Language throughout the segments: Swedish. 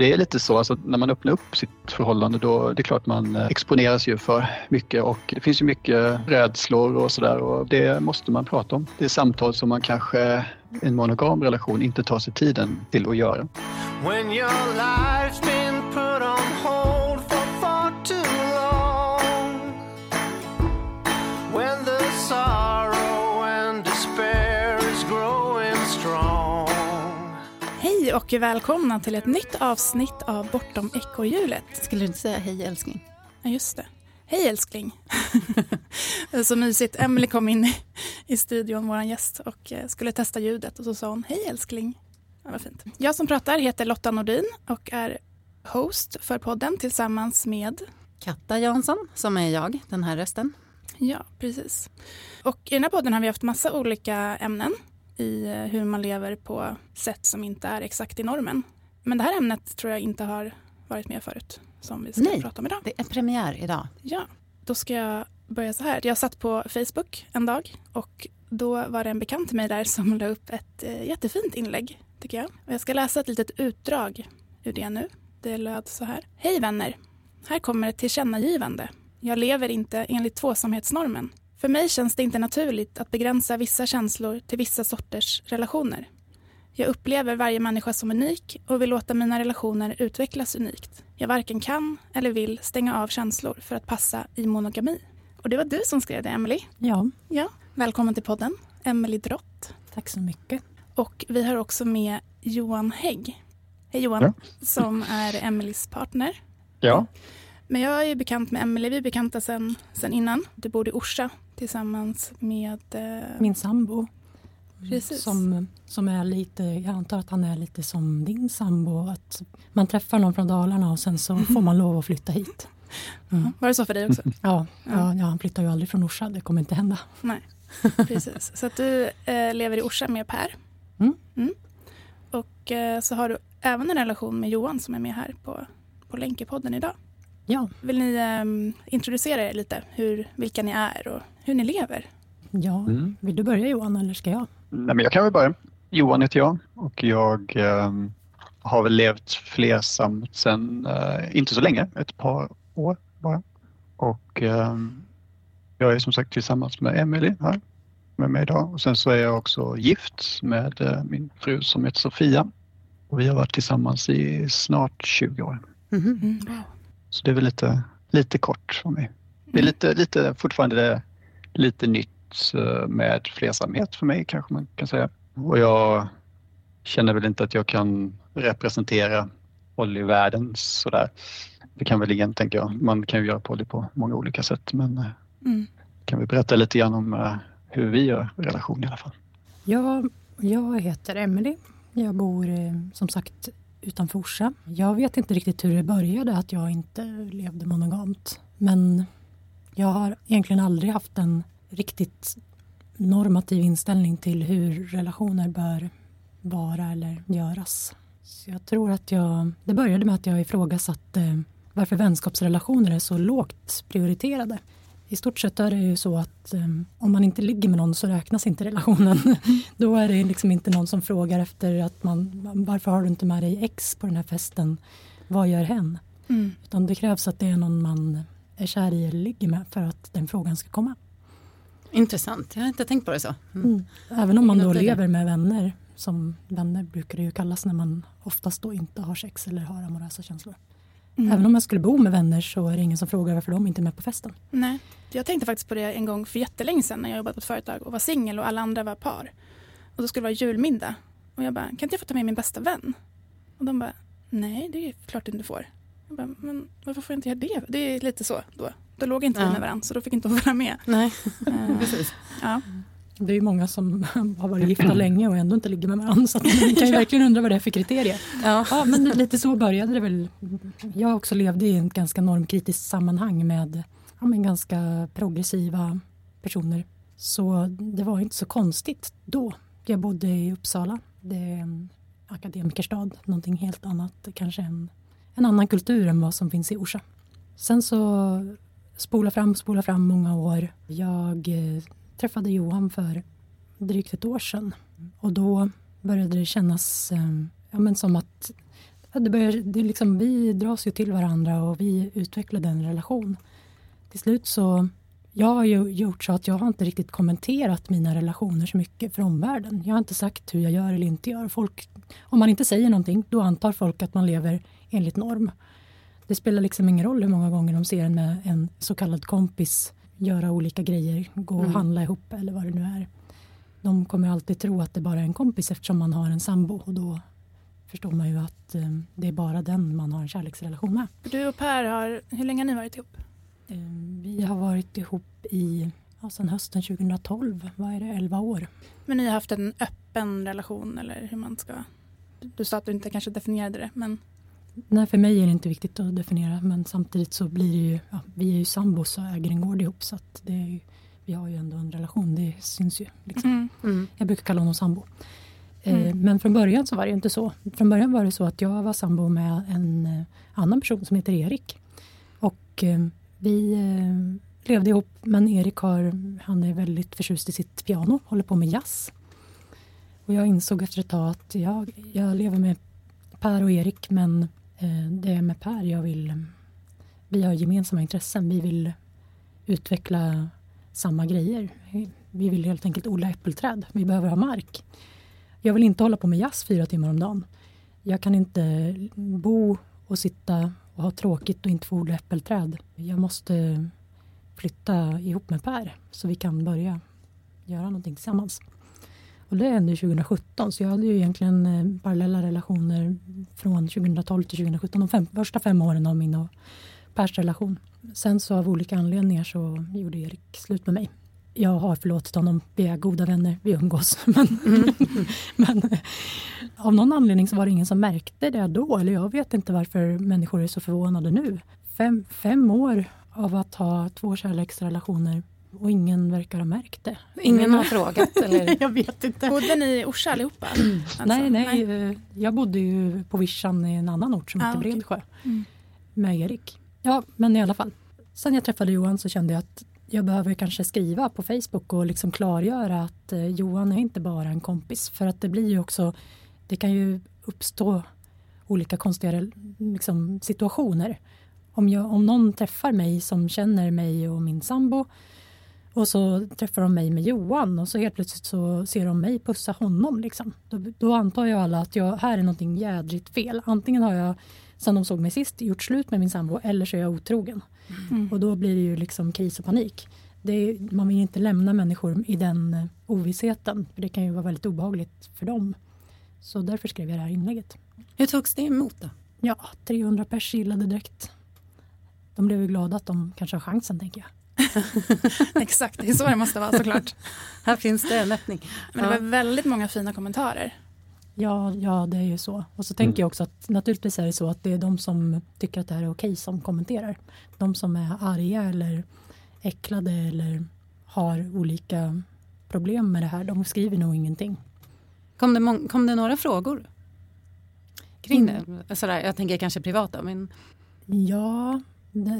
Det är lite så, alltså, när man öppnar upp sitt förhållande då det är klart man eh, exponeras ju för mycket och det finns ju mycket rädslor och sådär och det måste man prata om. Det är samtal som man kanske i en monogam relation inte tar sig tiden till att göra. Och välkomna till ett nytt avsnitt av Bortom ekorrhjulet. Skulle du inte säga hej älskling? Ja, just det. Hej älskling. så mysigt. Emily kom in i studion, vår gäst, och eh, skulle testa ljudet och så sa hon hej älskling. Ja, vad fint. Jag som pratar heter Lotta Nordin och är host för podden tillsammans med Katta Jansson som är jag, den här rösten. Ja, precis. Och i den här podden har vi haft massa olika ämnen i eh, hur man lever på sätt som inte är exakt i normen. Men det här ämnet tror jag inte har varit med förut som vi ska Nej, prata om idag. det är premiär idag. Ja, då ska jag börja så här. Jag satt på Facebook en dag och då var det en bekant till mig där som la upp ett eh, jättefint inlägg tycker jag. Och jag ska läsa ett litet utdrag ur det nu. Det löd så här. Hej vänner! Här kommer ett tillkännagivande. Jag lever inte enligt tvåsamhetsnormen. För mig känns det inte naturligt att begränsa vissa känslor till vissa sorters relationer. Jag upplever varje människa som unik och vill låta mina relationer utvecklas unikt. Jag varken kan eller vill stänga av känslor för att passa i monogami. Och det var du som skrev det, Emily. Ja. ja. Välkommen till podden, Emily Drott. Tack så mycket. Och vi har också med Johan Hägg. Hej Johan, ja. som är Emelies partner. Ja. Men jag är bekant med Emelie, vi är bekanta sen, sen innan. Du bor i Orsa tillsammans med... Eh... Min sambo. Precis. Som, som är lite, jag antar att han är lite som din sambo. Att man träffar någon från Dalarna och sen så får man lov att flytta hit. Mm. Var det så för dig också? Ja, ja, ja, han flyttar ju aldrig från Orsa, det kommer inte hända. Nej, precis. Så att du eh, lever i Orsa med Per. Mm. Mm. Och eh, så har du även en relation med Johan som är med här på, på Länkepodden idag. Ja. Vill ni eh, introducera er lite, hur, vilka ni är och hur ni lever? Ja, mm. vill du börja Johan eller ska jag? Nej, men jag kan väl börja. Johan heter jag och jag eh, har väl levt flersamt sen, eh, inte så länge, ett par år bara. Och eh, jag är som sagt tillsammans med Emily här med mig idag. Och sen så är jag också gift med eh, min fru som heter Sofia. Och vi har varit tillsammans i snart 20 år. Mm. Mm. Så det är väl lite, lite kort för mig. Det är lite, lite, fortfarande lite nytt eh, med flersamhet för mig kanske man kan säga. Och jag känner väl inte att jag kan representera polyvärlden sådär. Det kan väl ingen tänka jag. Man kan ju göra poly på många olika sätt men eh, mm. kan vi berätta lite grann om hur vi gör relation i alla fall. Ja, jag heter Emelie. Jag bor som sagt utanför Orsa. Jag vet inte riktigt hur det började att jag inte levde monogamt. Men jag har egentligen aldrig haft en riktigt normativ inställning till hur relationer bör vara eller göras. Så jag tror att jag... Det började med att jag ifrågasatte eh, varför vänskapsrelationer är så lågt prioriterade. I stort sett är det ju så att um, om man inte ligger med någon så räknas inte relationen. Då är det liksom inte någon som frågar efter att man varför har du inte med dig ex på den här festen? Vad gör hen? Mm. Utan det krävs att det är någon man är kär i eller ligger med för att den frågan ska komma. Intressant, jag har inte tänkt på det så. Mm. Mm. Även om man då lever med vänner, som vänner brukar det ju kallas när man oftast då inte har sex eller har amorösa känslor. Mm. Även om man skulle bo med vänner så är det ingen som frågar varför de inte är med på festen. Nej, jag tänkte faktiskt på det en gång för jättelänge sedan när jag jobbade på ett företag och var singel och alla andra var par. Och då skulle det vara julmiddag. Och jag bara, kan inte jag få ta med min bästa vän? Och de bara, nej det är klart du inte får. Jag bara, men varför får jag inte göra det? Det är lite så då. Då låg inte ja. vi med varandra så då fick inte hon vara med. Nej, uh, precis. Ja. Det är ju många som har varit gifta länge och ändå inte ligger med varandra. Så man kan ju verkligen undra vad det är för kriterier. Ja. ja. men lite så började det väl. Jag också levde i ett ganska normkritiskt sammanhang med ja, men ganska progressiva personer. Så det var inte så konstigt då. Jag bodde i Uppsala. Det är en akademikerstad, någonting helt annat. Kanske en, en annan kultur än vad som finns i Orsa. Sen så spola fram, spola fram många år. Jag träffade Johan för drygt ett år sedan. Och då började det kännas eh, ja, men som att Ja, det började, det liksom, vi dras ju till varandra och vi utvecklar en relation. Till slut så, jag har ju gjort så att jag har inte riktigt kommenterat mina relationer så mycket för omvärlden. Jag har inte sagt hur jag gör eller inte gör. Folk, om man inte säger någonting, då antar folk att man lever enligt norm. Det spelar liksom ingen roll hur många gånger de ser en med en så kallad kompis göra olika grejer, gå och Mm. handla ihop eller vad det nu är. De kommer alltid tro att det bara är en kompis eftersom man har en sambo och då förstår man ju att eh, det är bara den man har en kärleksrelation med. Du och Per har, hur länge har ni varit ihop? Eh, vi har varit ihop i, ja, sedan hösten 2012, vad är det, 11 år. Men ni har haft en öppen relation eller hur man ska... Du sa att du inte kanske definierade det, men Nej, för mig är det inte viktigt att definiera men samtidigt så blir det ju, ja, vi är ju sambos och äger en gård ihop så att det är ju, vi har ju ändå en relation, det syns ju. Liksom. mm. Mm. Jag brukar kalla honom sambo. Eh, Mm. Men från början så var det ju inte så. Från början var det så att jag var sambo med en eh, annan person som heter Erik. Och eh, vi eh, levde ihop men Erik har, han är väldigt förtjust i sitt piano, håller på med jazz. Och jag insåg efter ett tag att jag, jag lever med Per och Erik men eh, Eh, det är med Per jag vill, vi har gemensamma intressen, vi vill utveckla samma grejer. Vi vill helt enkelt odla äppelträd. Vi behöver ha mark. Jag vill inte hålla på med jazz fyra timmar om dagen. Jag kan inte bo och sitta och ha tråkigt och inte få odla äppelträd. Jag måste flytta ihop med Per så vi kan börja göra någonting tillsammans. Och det hände 2017 så jag hade ju egentligen eh, parallella relationer från 2012 till 2017. De fem, första fem åren av min och Pers relation. Sen så av olika anledningar så gjorde Erik slut med mig. Jag har förlåtit honom, vi är goda vänner, vi umgås. Men, men eh, av någon anledning så var det ingen som märkte det då. Eller jag vet inte varför människor är så förvånade nu. Fem, fem år av att ha två kärleksrelationer och ingen verkar ha märkt det. Ingen har frågat eller? jag vet inte. Bodde ni i Orsa allihopa? Alltså, nej, nej, eh, jag bodde ju på vischan i en annan ort som Ah, heter okej. Bredsjö Mm. med Erik. Ja, men i alla fall. Sen jag träffade Johan så kände jag att jag behöver kanske skriva på Facebook och liksom klargöra att eh, Johan är inte bara en kompis. För att det blir ju också, det kan ju uppstå olika konstiga liksom, situationer. Om, jag, om någon träffar mig som känner mig och min sambo och så träffar de mig med Johan och så helt plötsligt så ser de mig pussa honom. Liksom. Då, då antar ju alla att jag, här är någonting jädrigt fel. Antingen har jag, sen de såg mig sist, gjort slut med min sambo eller så är jag otrogen. Mm. Och då blir det ju liksom kris och panik. Är, man vill inte lämna människor i den eh, ovissheten. För det kan ju vara väldigt obehagligt för dem. Så därför skrev jag det här inlägget. Hur togs det emot då? Ja, 300 pers gillade direkt. De blev ju glada att de kanske har chansen, tänker jag. Exakt, det är så det måste vara såklart. Här finns det en öppning. Men det Ja. var väldigt många fina kommentarer. Ja, ja, det är ju så. Och så tänker jag också att naturligtvis är det så att det är de som tycker att det här är okej som kommenterar. De som är arga eller äcklade eller har olika problem med det här, de skriver nog ingenting. Kom det, kom det några frågor kring Mm. det? Sådär, jag tänker kanske privata, men Ja,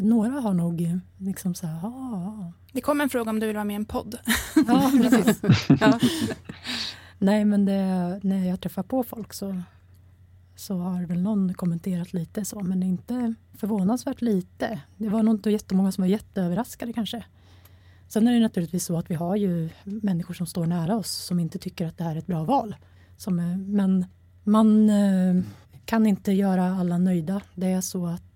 några har nog liksom så här, "Ah." Det kom en fråga om du vill vara med i en podd. ja, precis. ja. Nej, men det, när jag träffar på folk så, så har väl någon kommenterat lite så, men inte förvånansvärt lite. Det var nog inte jättemånga som var jätteöverraskade kanske. Sen är det naturligtvis så att vi har ju människor som står nära oss som inte tycker att det här är ett bra val. Som, är- men man eh, kan inte göra alla nöjda. Det är så att eh,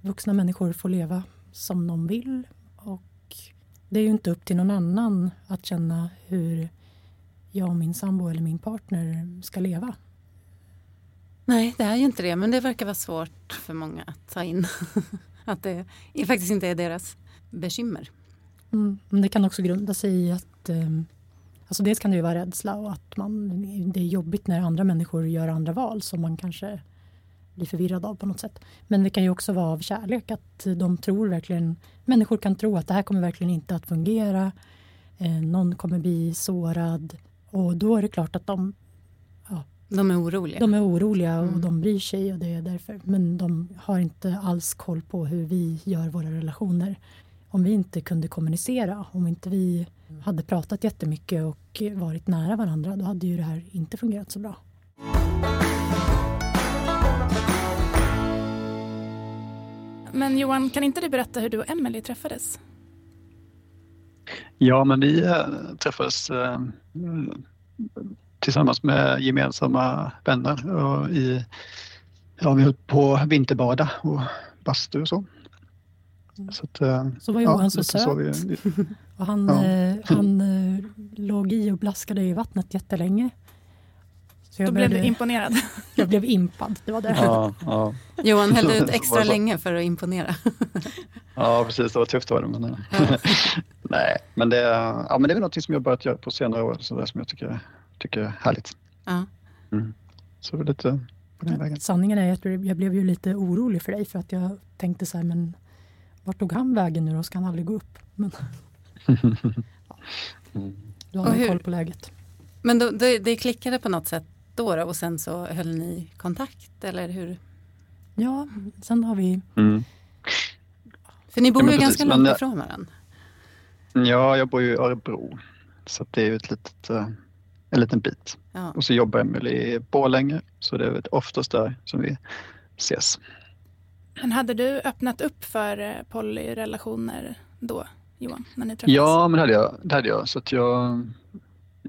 vuxna människor får leva som de vill och det är ju inte upp till någon annan att känna hur jag och min sambo eller min partner ska leva. Nej, det är ju inte det, men det verkar vara svårt för många att ta in. att det faktiskt inte är deras bekymmer. Mm. Men det kan också grunda sig i att eh, alltså dels kan det ju vara rädsla och att man, det är jobbigt när andra människor gör andra val som man kanske blir förvirrad av på något sätt. Men det kan ju också vara av kärlek att de tror verkligen, människor kan tro att det här kommer verkligen inte att fungera. Eh, någon kommer bli sårad och då är det klart att de De är oroliga. De är oroliga och Mm. de bryr sig och det är därför. Men de har inte alls koll på hur vi gör våra relationer. Om vi inte kunde kommunicera, om inte vi hade pratat jättemycket och varit nära varandra, då hade ju det här inte fungerat så bra. Men Johan, kan inte du berätta hur du och Emelie träffades? Ja, men vi äh, träffades äh, tillsammans med gemensamma vänner och i, ja, vi höll på vinterbada och bastu och så. Så, att, äh, så var Johan ja, så söt. Så vi, och han, ja. han låg i och blaskade i vattnet jättelänge. Så Då blev du imponerad? Jag blev impad, det var det. Ja, ja. Johan hällde ut extra länge för att imponera. Ja, precis. Det var tufft var det. Men, nej, men det, ja, men det är väl något som jag börjat göra på senare år så där som jag tycker, tycker är härligt. Ja. Mm. Så lite på den vägen. Sanningen är att jag blev ju lite orolig för dig för att jag tänkte så här, men vart tog han vägen nu då? Ska han aldrig gå upp? Men, ja. Du har koll på läget. Men då, det, det klickade på något sätt då, då, och sen så höll ni kontakt eller hur? Ja, sen har vi... Mm. För ni bor ja, ju ganska långt men, ifrån varandra. Ja, jag bor ju i Örebro. Så det är ju ett litet, eh, en liten bit. Ja. Och så jobbar Emelie i Borlänge, så det är oftast där som vi ses. Men hade du öppnat upp för eh, polyrelationer då, Johan? När ni träffades? Ja, men det hade jag. Det hade jag. Så att jag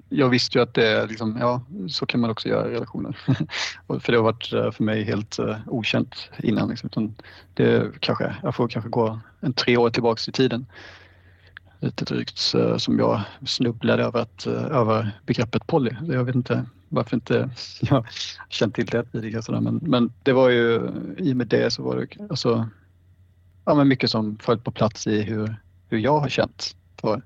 jag visste ju att det liksom, ja, så kan man också göra i relationer. för det har varit eh, för mig helt uh, okänt innan. Liksom. det kanske, jag får kanske gå en tre år tillbaks i tiden. Lite drygt uh, som jag snubblade över, att, uh, över begreppet poly. Jag vet inte varför inte jag känt till det tidigare. Sådär. Men, men det var ju, i och med det så var det alltså, ja, men mycket som föll på plats i hur, hur jag har känt för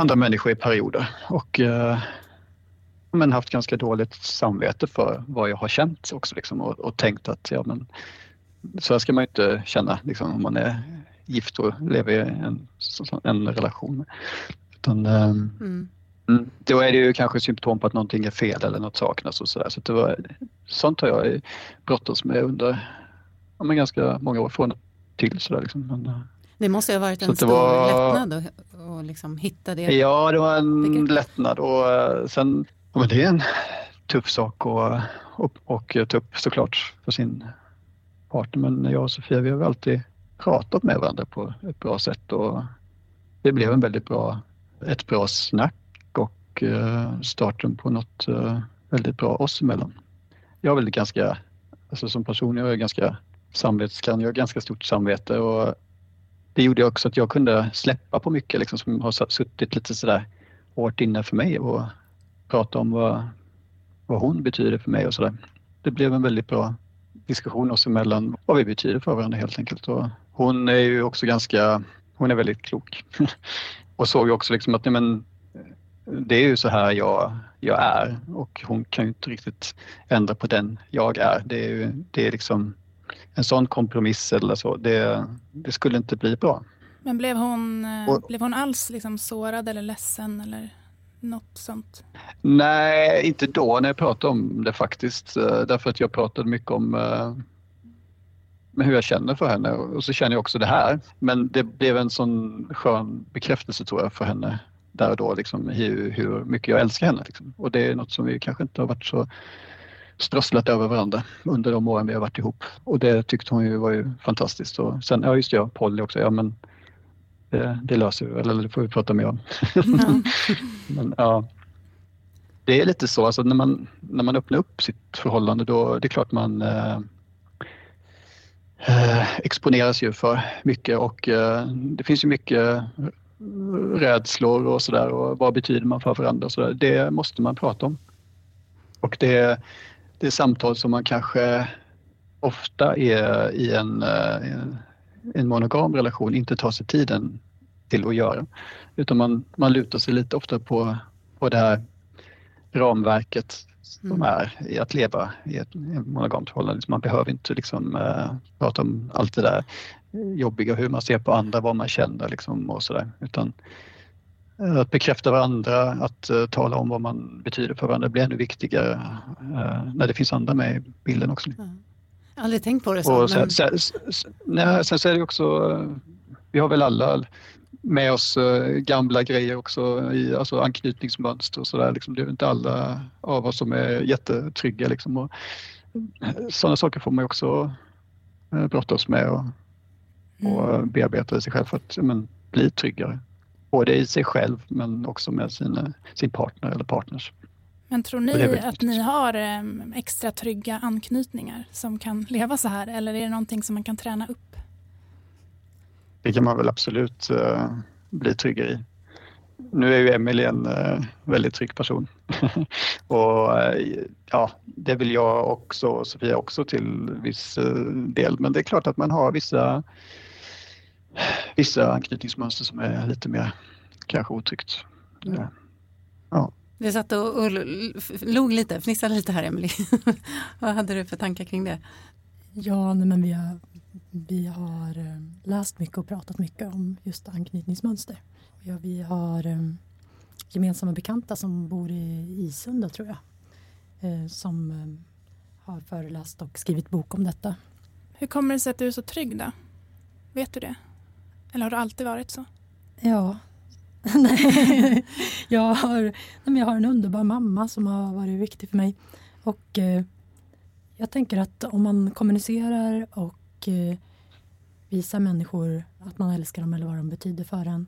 andra människor i perioder och eh, men haft ganska dåligt samvete för vad jag har känt också liksom, och, och tänkt att ja, men, så här ska man inte känna liksom, om man är gift och lever i en, en relation. Utan, eh, mm. mm. Då är det ju kanske symptom på att någonting är fel eller något saknas och sådär. Så det var, sånt har jag brottats med under ja, men ganska många år från till. Sådär, liksom. men, eh, det måste ha varit en stor var... lättnad att, liksom hitta det. Ja, det var en begrepp. lättnad och eh, sen, ja, men det är en tuff sak att och, och ta upp såklart för sin partner. Men jag och Sofia vi har alltid pratat med varandra på ett bra sätt och det blev en väldigt bra, ett bra snack och uh, starten på något väldigt bra oss emellan. Jag är väl ganska, alltså som person, jag är ganska samvetsgrann, jag har ganska stort samvete och det gjorde också att jag kunde släppa på mycket liksom, som har suttit lite sådär hårt inne för mig och prata om vad, vad hon betyder för mig och sådär. Det blev en väldigt bra diskussion oss emellan vad vi betyder för varandra helt enkelt. Och hon är ju också ganska, hon är väldigt klok och såg ju också liksom att nej, men, det är ju så här jag, jag är och hon kan ju inte riktigt ändra på den jag är. Det är ju det är liksom en sån kompromiss eller så, det, det skulle inte bli bra. Men blev hon, eh, och, blev hon alls liksom sårad eller ledsen eller något sånt? Nej, inte då när jag pratade om det faktiskt. Eh, därför att jag pratade mycket om eh, hur jag känner för henne och så känner jag också det här. Men det blev en sån skön bekräftelse tror jag för henne där och då, liksom, hur, hur mycket jag älskar henne. Liksom. Och det är något som vi kanske inte har varit så strösslat över varandra under de åren vi har varit ihop. Och det tyckte hon ju var ju fantastiskt. Och sen, ja just ja, Polly också, ja men det, det löser vi väl, eller det får vi prata mer om. Mm. men, ja. Det är lite så, alltså när man, när man öppnar upp sitt förhållande då det är klart man eh, eh, exponeras ju för mycket och eh, det finns ju mycket rädslor och sådär och vad betyder man för varandra och sådär. Det måste man prata om. Och det, det är samtal som man kanske ofta är i en, eh, en monogam relation inte tar sig tiden till att göra. Utan man, man lutar sig lite ofta på, på det här ramverket som mm. är i att leva i ett monogamt förhållande. Man behöver inte liksom, äh, prata om allt det där jobbiga, hur man ser på andra, vad man känner liksom, och sådär. Utan att bekräfta varandra, att uh, tala om vad man betyder för varandra blir ännu viktigare uh, när det finns andra med i bilden också. Mm. Aldrig tänkt på det så. Och sen, men... sen, sen, nej, sen så är det också, uh, vi har väl alla med oss gamla grejer också, i, alltså anknytningsmönster och sådär. Liksom, det är inte alla av oss som är jättetrygga. Liksom, och, sådana saker får man också eh, brottas med och, och Mm. bearbeta i sig själv för att men, bli tryggare. Både i sig själv men också med sina, sin partner eller partners. Men tror ni att ni har em, extra trygga anknytningar som kan leva så här eller är det någonting som man kan träna upp? Det kan man väl absolut eh, bli tryggare i. Nu är ju Emily en eh, väldigt trygg person. och eh, ja, det vill jag också och Sofia också till viss del. Men det är klart att man har vissa, vissa anknytningsmönster som är lite mer kanske otryggt. Mm. Eh, Du satt och, och log lite, fnissade lite här Emelie. Vad hade du för tankar kring det? Ja, nej, men vi har, vi har eh, läst mycket och pratat mycket om just anknytningsmönster. Ja, vi har eh, gemensamma bekanta som bor i Isunda tror jag. Eh, som har föreläst och skrivit bok om detta. Hur kommer det sig att du är så trygg då? Vet du det? Eller har det alltid varit så? Ja. Nej, jag, har, nej, men jag har en underbar mamma som har varit viktig för mig. Och eh, jag tänker att om man kommunicerar och eh, visar människor att man älskar dem eller vad de betyder för en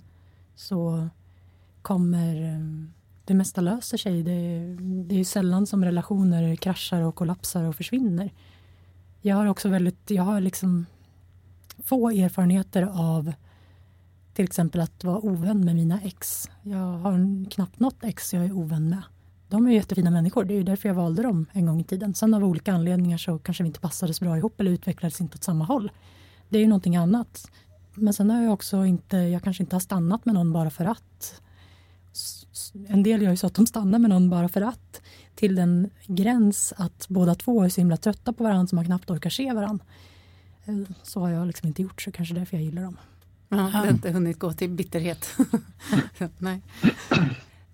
så kommer eh, det mesta löser sig. Det, det är ju sällan som relationer kraschar och kollapsar och försvinner. Jag har också väldigt, jag har liksom få erfarenheter av till exempel att vara ovän med mina ex. Jag har knappt något ex jag är ovän med. De är jättefina människor, det är ju därför jag valde dem en gång i tiden. Sen av olika anledningar så kanske vi inte passade så bra ihop eller utvecklades inte åt samma håll. Det är ju någonting annat. Men sen har jag också inte, jag kanske inte har stannat med någon bara för att. En del gör ju så att de stannar med någon bara för att. Till den gräns att båda två är så himla trötta på varandra så man knappt orkar se varandra. Eh, så har jag liksom inte gjort så kanske därför jag gillar dem. Ja, det har inte hunnit gå till bitterhet. Nej.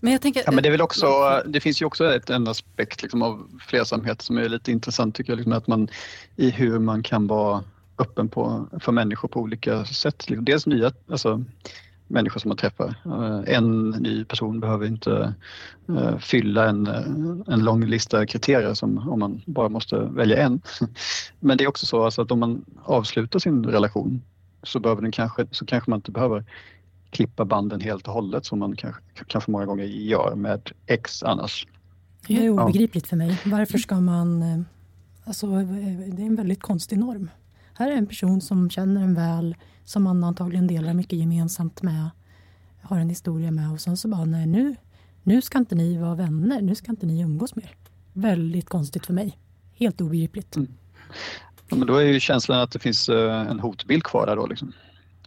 Men jag tänker... Ja, men det, är väl också, det finns ju också ett, en aspekt liksom av flersamhet som är lite intressant tycker jag. Liksom att man, I hur man kan vara öppen på, för människor på olika sätt. Liksom Dels nya alltså, människor som man träffar. Eh, En ny person behöver inte eh, fylla en, eh, en lång lista kriterier som om man bara måste välja en. Men det är också så alltså att om man avslutar sin relation så, behöver den kanske, så kanske man inte behöver klippa banden helt och hållet som man kanske, kanske många gånger gör med ex annars. Det är obegripligt för mig. Varför ska man... eh, Alltså, eh, det är en väldigt konstig norm. Här är en person som känner en väl, som man antagligen delar mycket gemensamt med, har en historia med och sen så bara, nej nu, nu ska inte ni vara vänner, nu ska inte ni umgås mer. Väldigt konstigt för mig. Helt obegripligt. Mm. Ja, men då är ju känslan att det finns eh, en hotbild kvar där då liksom,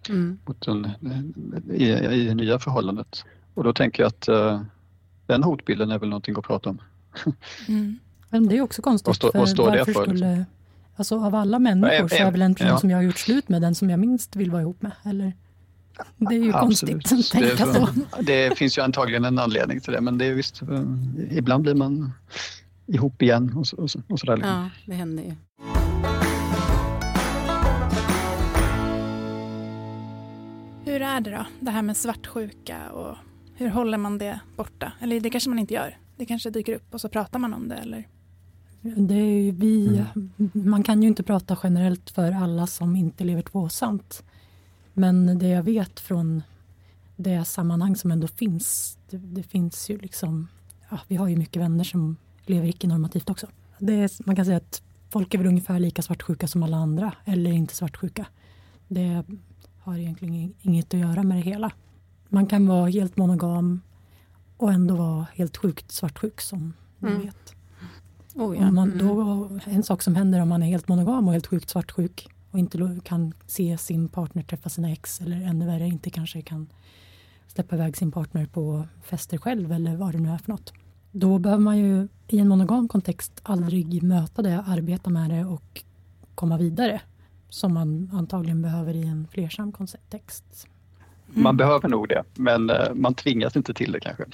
Mm. den, i, i det nya förhållandet. Och då tänker jag att eh, den hotbilden är väl någonting att prata om. Mm. Men det är också konstigt. Vad för står det varför för, liksom? skulle, Alltså av alla människor så är väl en person Ja. som jag har gjort slut med den som jag minst vill vara ihop med. Eller? Det är ju Absolut. konstigt att tänka så. det finns ju antagligen en anledning till det men det är visst, eh, ibland blir man ihop igen och, så, och, så, och sådär. Liksom. Ja, det händer ju. Är det då, det här med svartsjuka och hur håller man det borta? Eller det kanske man inte gör. Det kanske dyker upp och så pratar man om det eller? Det är ju vi, Man kan ju inte prata generellt för alla som inte lever tvåsamt. Men det jag vet från det sammanhang som ändå finns, det, det finns ju liksom, ja, vi har ju mycket vänner som lever icke-normativt också. Det är, man kan säga att folk är väl ungefär lika svartsjuka som alla andra, eller inte svartsjuka. Det har egentligen inget att göra med det hela. Man kan vara helt monogam och ändå vara helt sjukt svartsjuk som ni Mm. vet. Oh, ja. Man, Mm. då, en sak som händer om man är helt monogam och helt sjukt svartsjuk och inte kan se sin partner träffa sina ex eller ännu värre inte kanske kan släppa iväg sin partner på fester själv eller vad det nu är för något. Då behöver man ju i en monogam kontext aldrig möta det, arbeta med det och komma vidare som man antagligen behöver i en flersam kontext. Mm. Man behöver nog det men eh, man tvingas inte till det kanske.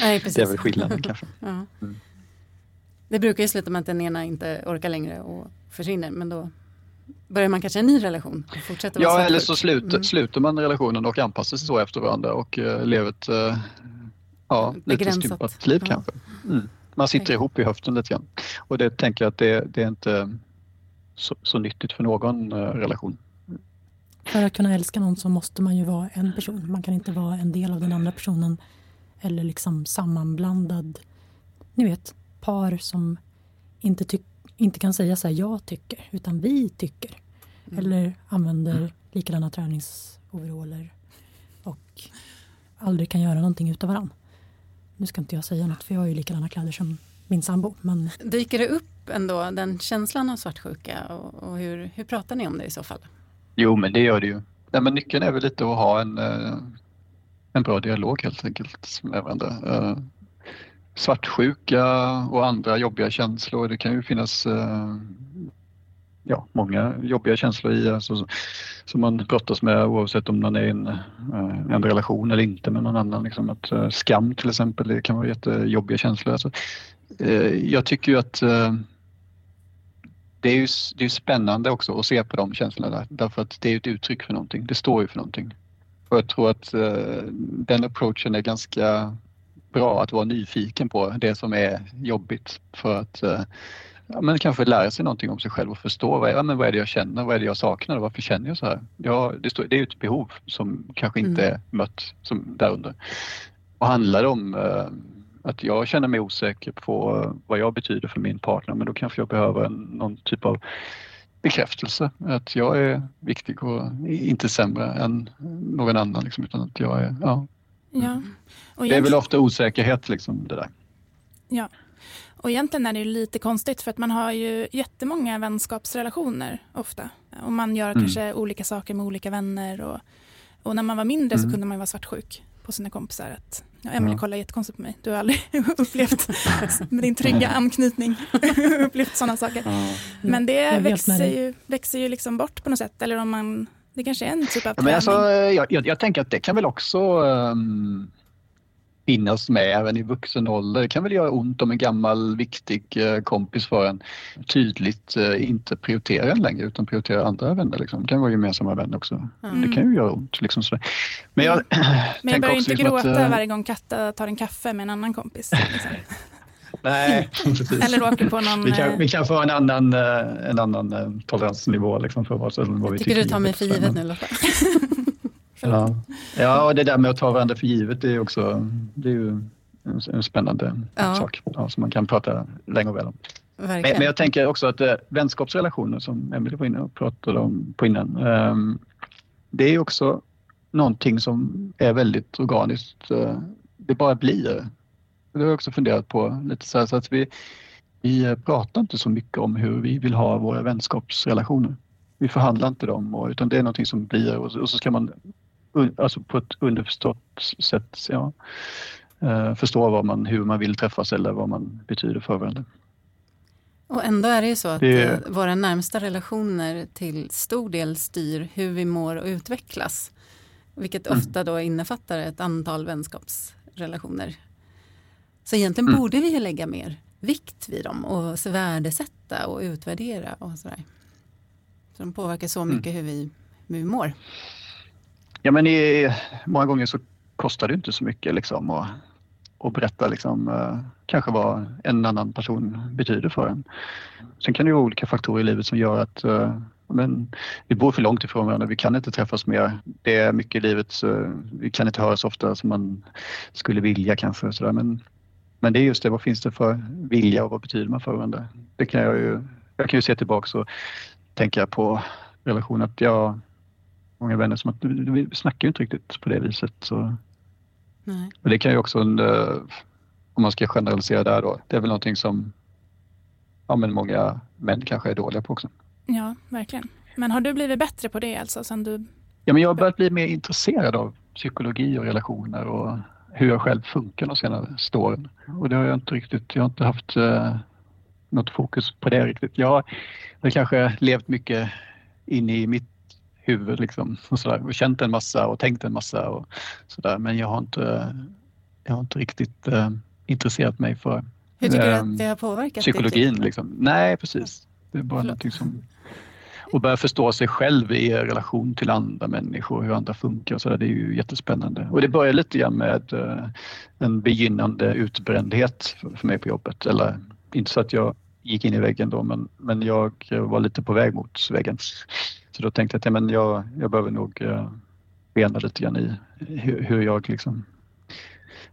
Nej, precis. Det är väl skillnaden kanske. Ja. Mm. Det brukar ju sluta med att den ena inte orkar längre och försvinner men då börjar man kanske en ny relation fortsätter Ja, eller så slut, Mm. sluter man relationen och anpassar sig så efter varandra och uh, lever ett uh, ja, lite stympat liv Ja. kanske. Mm. Man sitter Okej. ihop i höften lite grann. Och det tänker jag att det, det är inte så, så nyttigt för någon relation. För att kunna älska någon så måste man ju vara en person. Man kan inte vara en del av den andra personen eller liksom sammanblandad. Ni vet, par som inte, tyck, inte kan säga så här jag tycker, utan vi tycker. Mm. Eller använder mm. likadana träningsoveraller och aldrig kan göra någonting utav varandra. Nu ska inte jag säga något för jag har ju likadana kläder som min sambo. Men... Dyker det upp ändå den känslan av svartsjuka och, och hur, hur pratar ni om det i så fall? Jo, men det gör det ju. Nej, men nyckeln är väl lite att ha en, eh, en bra dialog helt enkelt med varandra. Eh, svartsjuka och andra jobbiga känslor, det kan ju finnas eh, ja, många jobbiga känslor i alltså, som man brottas med oavsett om man är i en, en relation eller inte med någon annan. Liksom att, skam till exempel, det kan vara jättejobbiga känslor. Alltså, jag tycker ju att det är ju det är spännande också att se på de känslorna därför att det är ett uttryck för någonting. Det står ju för någonting. Och jag tror att uh, den approachen är ganska bra att vara nyfiken på det som är jobbigt för att ja, men kanske lära sig någonting om sig själv och förstå vad, ja, men vad är det jag känner, vad är det jag saknar och varför känner jag så här? Ja, det, står, det är ett behov som kanske inte mm. är mött som därunder. Och handlar det om att jag känner mig osäker på vad jag betyder för min partner men då kanske jag behöver en, någon typ av bekräftelse att jag är viktig och inte sämre än någon annan liksom, utan att jag är, ja. ja. Och det är väl ofta osäkerhet liksom det där. Ja, och egentligen är det lite konstigt för att man har ju jättemånga vänskapsrelationer ofta. Och man gör mm. kanske olika saker med olika vänner och, och när man var mindre mm. så kunde man vara svartsjuk på sina kompisar. Att, ja, Emelie ja. kollar jättekonstigt på mig. Du har aldrig upplevt med din trygga anknytning upplevt sådana saker. Ja. Men det växer ju, växer ju liksom bort på något sätt. Eller om man, det kanske är en typ av träning. Men alltså, jag, jag, jag tänker att det kan väl också um finnas med även i vuxen ålder. Det kan väl göra ont om en gammal viktig eh, kompis för en tydligt eh, inte prioriterar en längre utan prioriterar andra vänner. Liksom. Det kan vara gemensamma vänner också. Mm. Det kan ju göra ont. Liksom sådär. Men jag, Men jag börjar inte liksom gråta att, eh, varje gång Katta tar en kaffe med en annan kompis. Liksom. Nej, precis. Eller åker på någon... Vi kan, vi kan få en annan, en annan toleransnivå liksom för vad, vad vi tycker. tycker du tar mig för givet nu Lotta. Ja. ja, och det där med att ta varandra för givet det är också det är ju en, spännande ja. sak ja, som man kan prata länge och väl om. Men, men, jag tänker också att äh, vänskapsrelationer som Emelie var inne och pratade om på innan. Äh, det är också någonting som är väldigt organiskt. Äh, det bara blir. Det har jag också funderat på lite så, här, så att vi, vi pratar inte så mycket om hur vi vill ha våra vänskapsrelationer. Vi förhandlar inte dem utan det är någonting som blir och, och så ska man alltså på ett underförstått sätt ja, eh, förstå vad man, hur man vill träffas eller vad man betyder för varandra. Och ändå är det ju så att det... Eh, våra närmsta relationer till stor del styr hur vi mår och utvecklas. Vilket mm. ofta då innefattar ett antal vänskapsrelationer. Så egentligen mm. borde vi lägga mer vikt vid dem och värdesätta och utvärdera och sådär. Så de påverkar så mycket mm. hur, vi, hur vi mår. Ja men i, många gånger så kostar det inte så mycket liksom att, att berätta liksom, eh, kanske vad en annan person betyder för en. Sen kan det vara olika faktorer i livet som gör att eh, men vi bor för långt ifrån varandra, vi kan inte träffas mer. Det är mycket i livet, vi kan inte höra så ofta som man skulle vilja kanske. Så men, men det är just det, vad finns det för vilja och vad betyder man för varandra? Det kan jag ju, jag kan ju se tillbaka och tänka på relationen att jag många vänner som att vi snackar ju inte riktigt på det viset. Så. Nej. Och det kan ju också, om man ska generalisera där då, det är väl någonting som ja, men många män kanske är dåliga på också. Ja, verkligen. Men har du blivit bättre på det alltså? Sen du... Ja, men jag har börjat bli mer intresserad av psykologi och relationer och hur jag själv funkar de senaste åren. Och det har jag inte riktigt, jag har inte haft eh, något fokus på det riktigt. Jag har kanske levt mycket in i mitt huvud liksom och, så där, och känt en massa och tänkt en massa och sådär. Men jag har inte, jag har inte riktigt äh, intresserat mig för Hur tycker äh, du att ehm, det har påverkat psykologin. Liksom. Nej, precis. Det är bara Förlåt. någonting som och börja förstå sig själv i relation till andra människor, hur andra funkar och så där, det är ju jättespännande. Och det börjar lite grann med uh, en begynnande utbrändhet för, för mig på jobbet. Eller inte så att jag gick in i väggen då men, men jag var lite på väg mot väggen. Så då tänkte jag att ja, men jag, jag behöver nog uh, bena lite grann i hur, hur jag liksom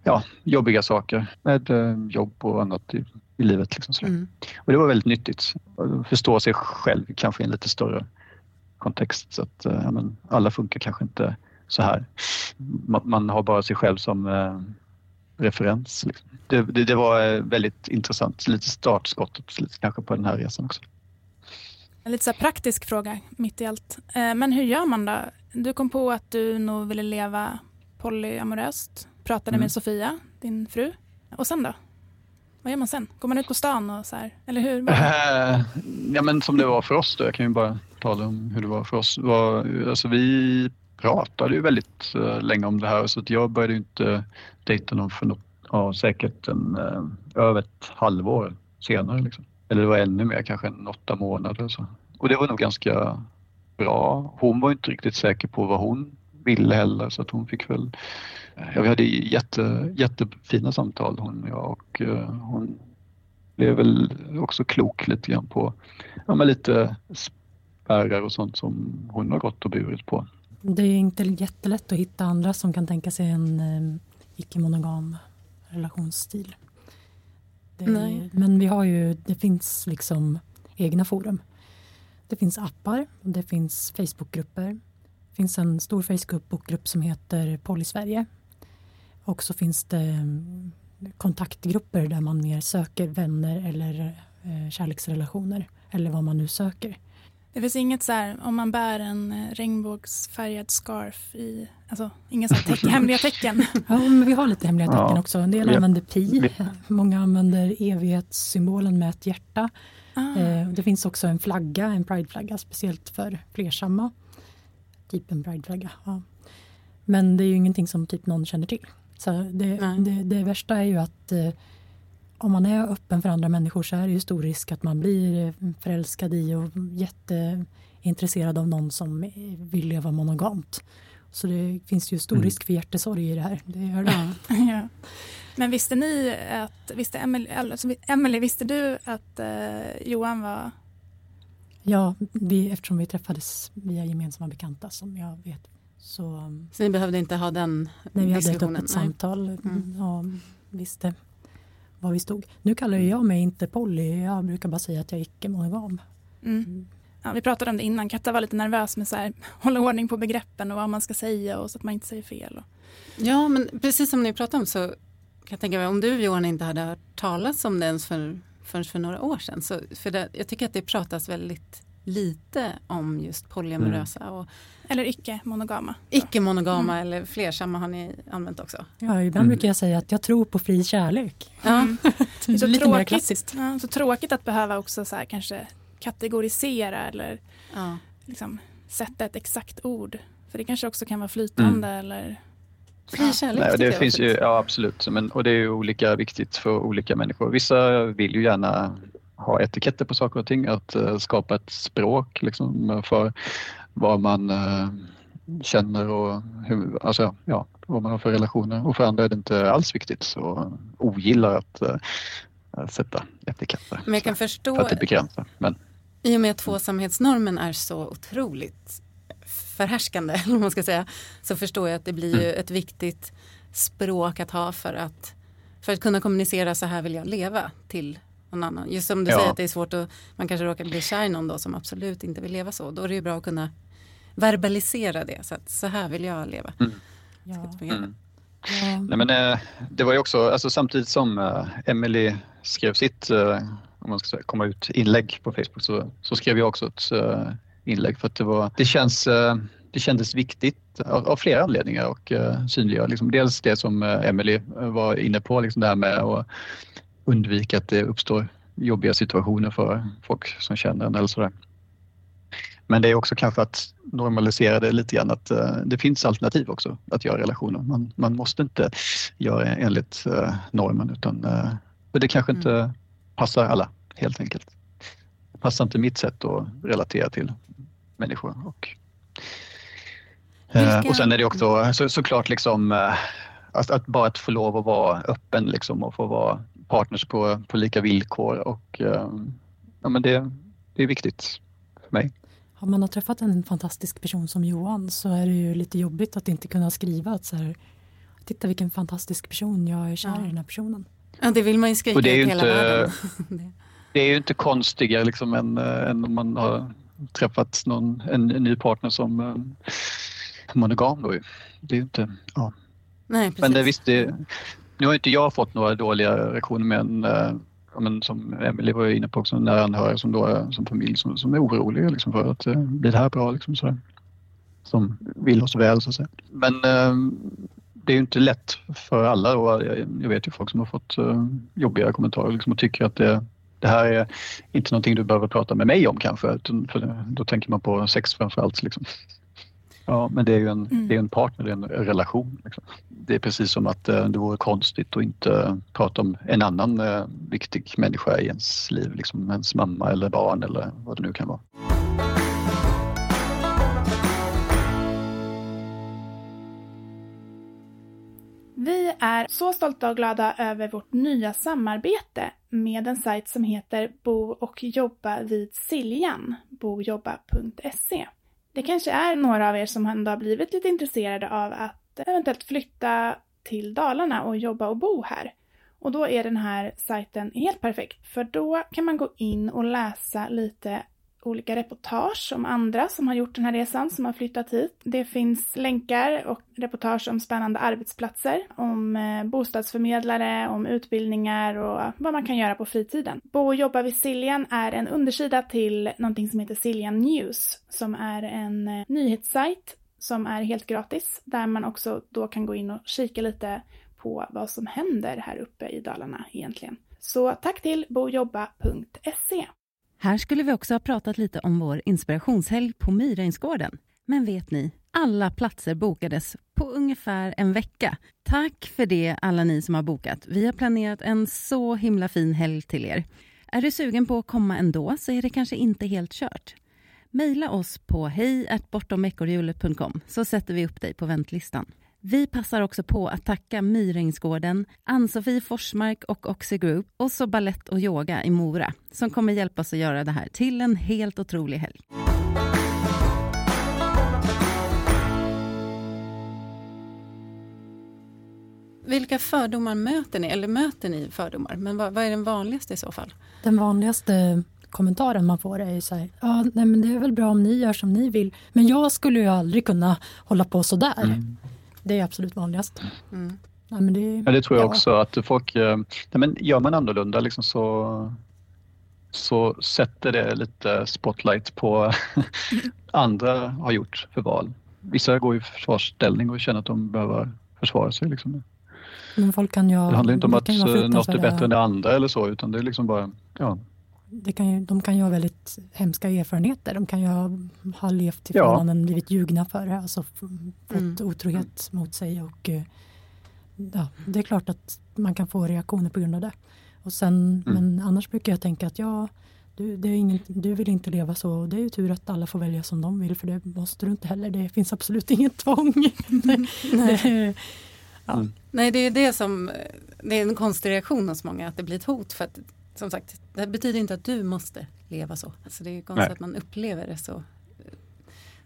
ja, jobbiga saker med uh, jobb och annat i, i livet. Liksom mm. Och det var väldigt nyttigt. Att förstå sig själv kanske i en lite större kontext. Så att, uh, ja, men alla funkar kanske inte så här. Man, man har bara sig själv som referens. Liksom. Det, det, det, var väldigt intressant. Lite startskottet lite kanske på den här resan också. En lite så praktisk fråga mitt i allt. Eh, men hur gör man då? Du kom på att du nog ville leva polyamoröst. Pratade mm. med Sofia, din fru. Och sen då? Vad gör man sen? Går man ut på stan och så här? Eller hur? Äh, ja, men som det var för oss då. Jag kan ju bara tala om hur det var för oss. Var, alltså vi pratade ju väldigt uh, länge om det här så att jag började inte dejta någon för något, ja, säkert en, uh, över ett halvår senare. Liksom. Eller det var ännu mer, kanske en åtta månader. Så. Och det var nog ganska bra. Hon var inte riktigt säker på vad hon ville heller så att hon fick väl... Ja, vi hade jätte, jättefina samtal hon och jag och eh, hon blev väl också klok lite grann på ja, men lite spärrar och sånt som hon har gått och burit på. Det är inte jättelätt att hitta andra som kan tänka sig en eh, icke-monogam relationsstil. Det, men vi har ju, det finns liksom egna forum. Det finns appar, det finns Facebookgrupper. Det finns en stor Facebookgrupp som heter Poly Sverige. Och så finns det mm, kontaktgrupper där man mer söker vänner eller eh, kärleksrelationer eller vad man nu söker. Det finns inget så här, om man bär en eh, regnbågsfärgad scarf i, alltså inga så teck, hemliga tecken. Ja, men vi har lite hemliga tecken ja. också. En del använder pi, många använder evighetssymbolen med ett hjärta. Ah. Eh, det finns också en flagga, en prideflagga, speciellt för flersamma. Typ en prideflagga. Ja. Men det är ju ingenting som typ någon känner till. Så det, det, det värsta är ju att eh, om man är öppen för andra människor så är det ju stor risk att man blir förälskad i och jätteintresserad av någon som vill leva monogamt. Så det finns ju stor mm. risk för hjärtesorg i det här. Det gör det. Ja. Men visste ni att, visste Emily, alltså, Emily visste du att eh, Johan var Ja, vi, eftersom vi träffades via gemensamma bekanta som jag vet. Så, så ni behövde inte ha den Nej, vi hade ett öppet samtal mm. och visste var vi stod. Nu kallar jag mig inte Polly, jag brukar bara säga att jag är icke-monogam. Mm. mm. Ja, vi pratade om det innan, Katta var lite nervös med att hålla ordning på begreppen och vad man ska säga och så att man inte säger fel. Och... Ja, men precis som ni pratade om så kan jag tänka mig om du Johan inte hade hört talas om det ens för, förrän för några år sedan. Så, för det, jag tycker att det pratas väldigt lite om just polyamorösa. Mm. Och, eller icke-monogama. Icke-monogama mm. eller flersamma har ni använt också. Ja, ibland mm. brukar jag säga att jag tror på fri kärlek. Ja. Mm. det är så lite tråkigt, mer klassiskt. Ja, så tråkigt att behöva också så här, kanske kategorisera eller ja. liksom, sätta ett exakt ord. För det kanske också kan vara flytande mm. eller Fri kärlek Nej, det finns ju, ja absolut, Men, och det är ju olika viktigt för olika människor. Vissa vill ju gärna ha etiketter på saker och ting, att uh, skapa ett språk liksom, för vad man uh, känner och hur, alltså, ja, vad man har för relationer. Och för andra är det inte alls viktigt så ogillar att uh, sätta etiketter. Men jag kan förstå för att det begränsar. Men, I och med att tvåsamhetsnormen är så otroligt förhärskande, eller man ska säga, så förstår jag att det blir ju mm. ett viktigt språk att ha för att, för att kunna kommunicera så här vill jag leva till någon annan. Just som du ja. säger att det är svårt att man kanske råkar bli kär i någon då som absolut inte vill leva så. Då är det ju bra att kunna verbalisera det. Så att så här vill jag leva. Mm. Ja. Mm. Nej, men, eh, det var ju också, alltså, samtidigt som eh, Emily skrev sitt eh, om man ska säga, komma ut inlägg på Facebook så, så skrev jag också ett inlägg för att det, var, det, känns, det kändes viktigt av, av flera anledningar och synliggöra liksom, dels det som Emily var inne på, liksom det här med att undvika att det uppstår jobbiga situationer för folk som känner en eller sådär. Men det är också kanske att normalisera det lite grann att uh, det finns alternativ också att göra relationer. Man, man måste inte göra enligt uh, normen utan uh, det kanske inte mm. passar alla helt enkelt. Det passar inte mitt sätt att relatera till människor. Och, och sen är det också så, såklart liksom att, att bara att få lov att vara öppen liksom och få vara partners på, på lika villkor och ja, men det, det är viktigt för mig. Om man har träffat en fantastisk person som Johan så är det ju lite jobbigt att inte kunna skriva att så här, titta vilken fantastisk person, jag är kär ja. i den här personen. Ja, det vill man ju skrika i hela inte, världen. det är ju inte konstigare liksom än, än om man har träffat någon, en, en ny partner som uh, monogam. Då. Det är inte, ja. Nej, precis. Men det, visst, det, nu har inte jag fått några dåliga reaktioner men, eh, en, men som Emelie var inne på också, nära anhöriga som, då, eh, som familj som, som är oroliga liksom, för att eh, blir det här bra? Liksom, så Som vill oss väl så att säga. Men det är ju inte lätt för alla. Och jag, jag vet ju folk som har fått jobbiga kommentarer liksom, och tycker att det det här är inte någonting du behöver prata med mig om kanske, för då tänker man på sex framförallt. Liksom. Ja, men det är ju en, mm. det är en partner, det är en relation. Liksom. Det är precis som att eh, det vore konstigt att inte prata om en annan eh, viktig människa i ens liv, liksom ens mamma eller barn eller vad det nu kan vara. Vi är så stolta och glada över vårt nya samarbete med en sajt som heter Bo och jobba vid Siljan, bojobba.se. Det kanske är några av er som ändå har blivit lite intresserade av att eventuellt flytta till Dalarna och jobba och bo här. Och då är den här sajten helt perfekt, för då kan man gå in och läsa lite olika reportage om andra som har gjort den här resan, som har flyttat hit. Det finns länkar och reportage om spännande arbetsplatser, om eh, bostadsförmedlare, om utbildningar och vad man kan göra på fritiden. Bo och jobba vid Siljan är en undersida till någonting som heter Siljan News, som är en eh, nyhetssajt som är helt gratis, där man också då kan gå in och kika lite på vad som händer här uppe i Dalarna egentligen. Så tack till bojobba.se. Här skulle vi också ha pratat lite om vår inspirationshelg på Myrängsgården. Men vet ni, alla platser bokades på ungefär en vecka. Tack för det alla ni som har bokat. Vi har planerat en så himla fin helg till er. Är du sugen på att komma ändå så är det kanske inte helt kört. Mejla oss på hej så sätter vi upp dig på väntlistan. Vi passar också på att tacka Myrängsgården, Ann-Sofie Forsmark och Oxy Group och så ballett och yoga i Mora som kommer hjälpa oss att göra det här till en helt otrolig helg. Vilka fördomar möter ni? Eller möter ni fördomar? Men vad, vad är den vanligaste i så fall? Den vanligaste kommentaren man får är ju så här, ja, nej, men det är väl bra om ni gör som ni vill, men jag skulle ju aldrig kunna hålla på så där. Mm. Det är absolut vanligast. Mm. Ja, men det, ja, det tror jag ja. också att folk, eh, nej, men gör man annorlunda liksom så, så sätter det lite spotlight på andra har gjort för val. Vissa går i försvarsställning och känner att de behöver försvara sig. Liksom. Men folk kan ju, det handlar inte om att något är bättre än det andra eller så utan det är liksom bara, ja, det kan ju, de kan ju ha väldigt hemska erfarenheter. De kan ju ha, ha levt i förhållanden, ja. blivit ljugna för det, alltså fått mm. otrohet mot sig. Och, eh, ja, det är klart att man kan få reaktioner på grund av det. Och sen, mm. Men annars brukar jag tänka att ja, du, det är ingen, du vill inte leva så. Det är ju tur att alla får välja som de vill, för det måste du inte heller. Det finns absolut inget tvång. Nej. ja. mm. Nej, det är det som det är en konstig reaktion hos många, att det blir ett hot. för att som sagt, det betyder inte att du måste leva så. Alltså det är konstigt Nej. att man upplever det så eh,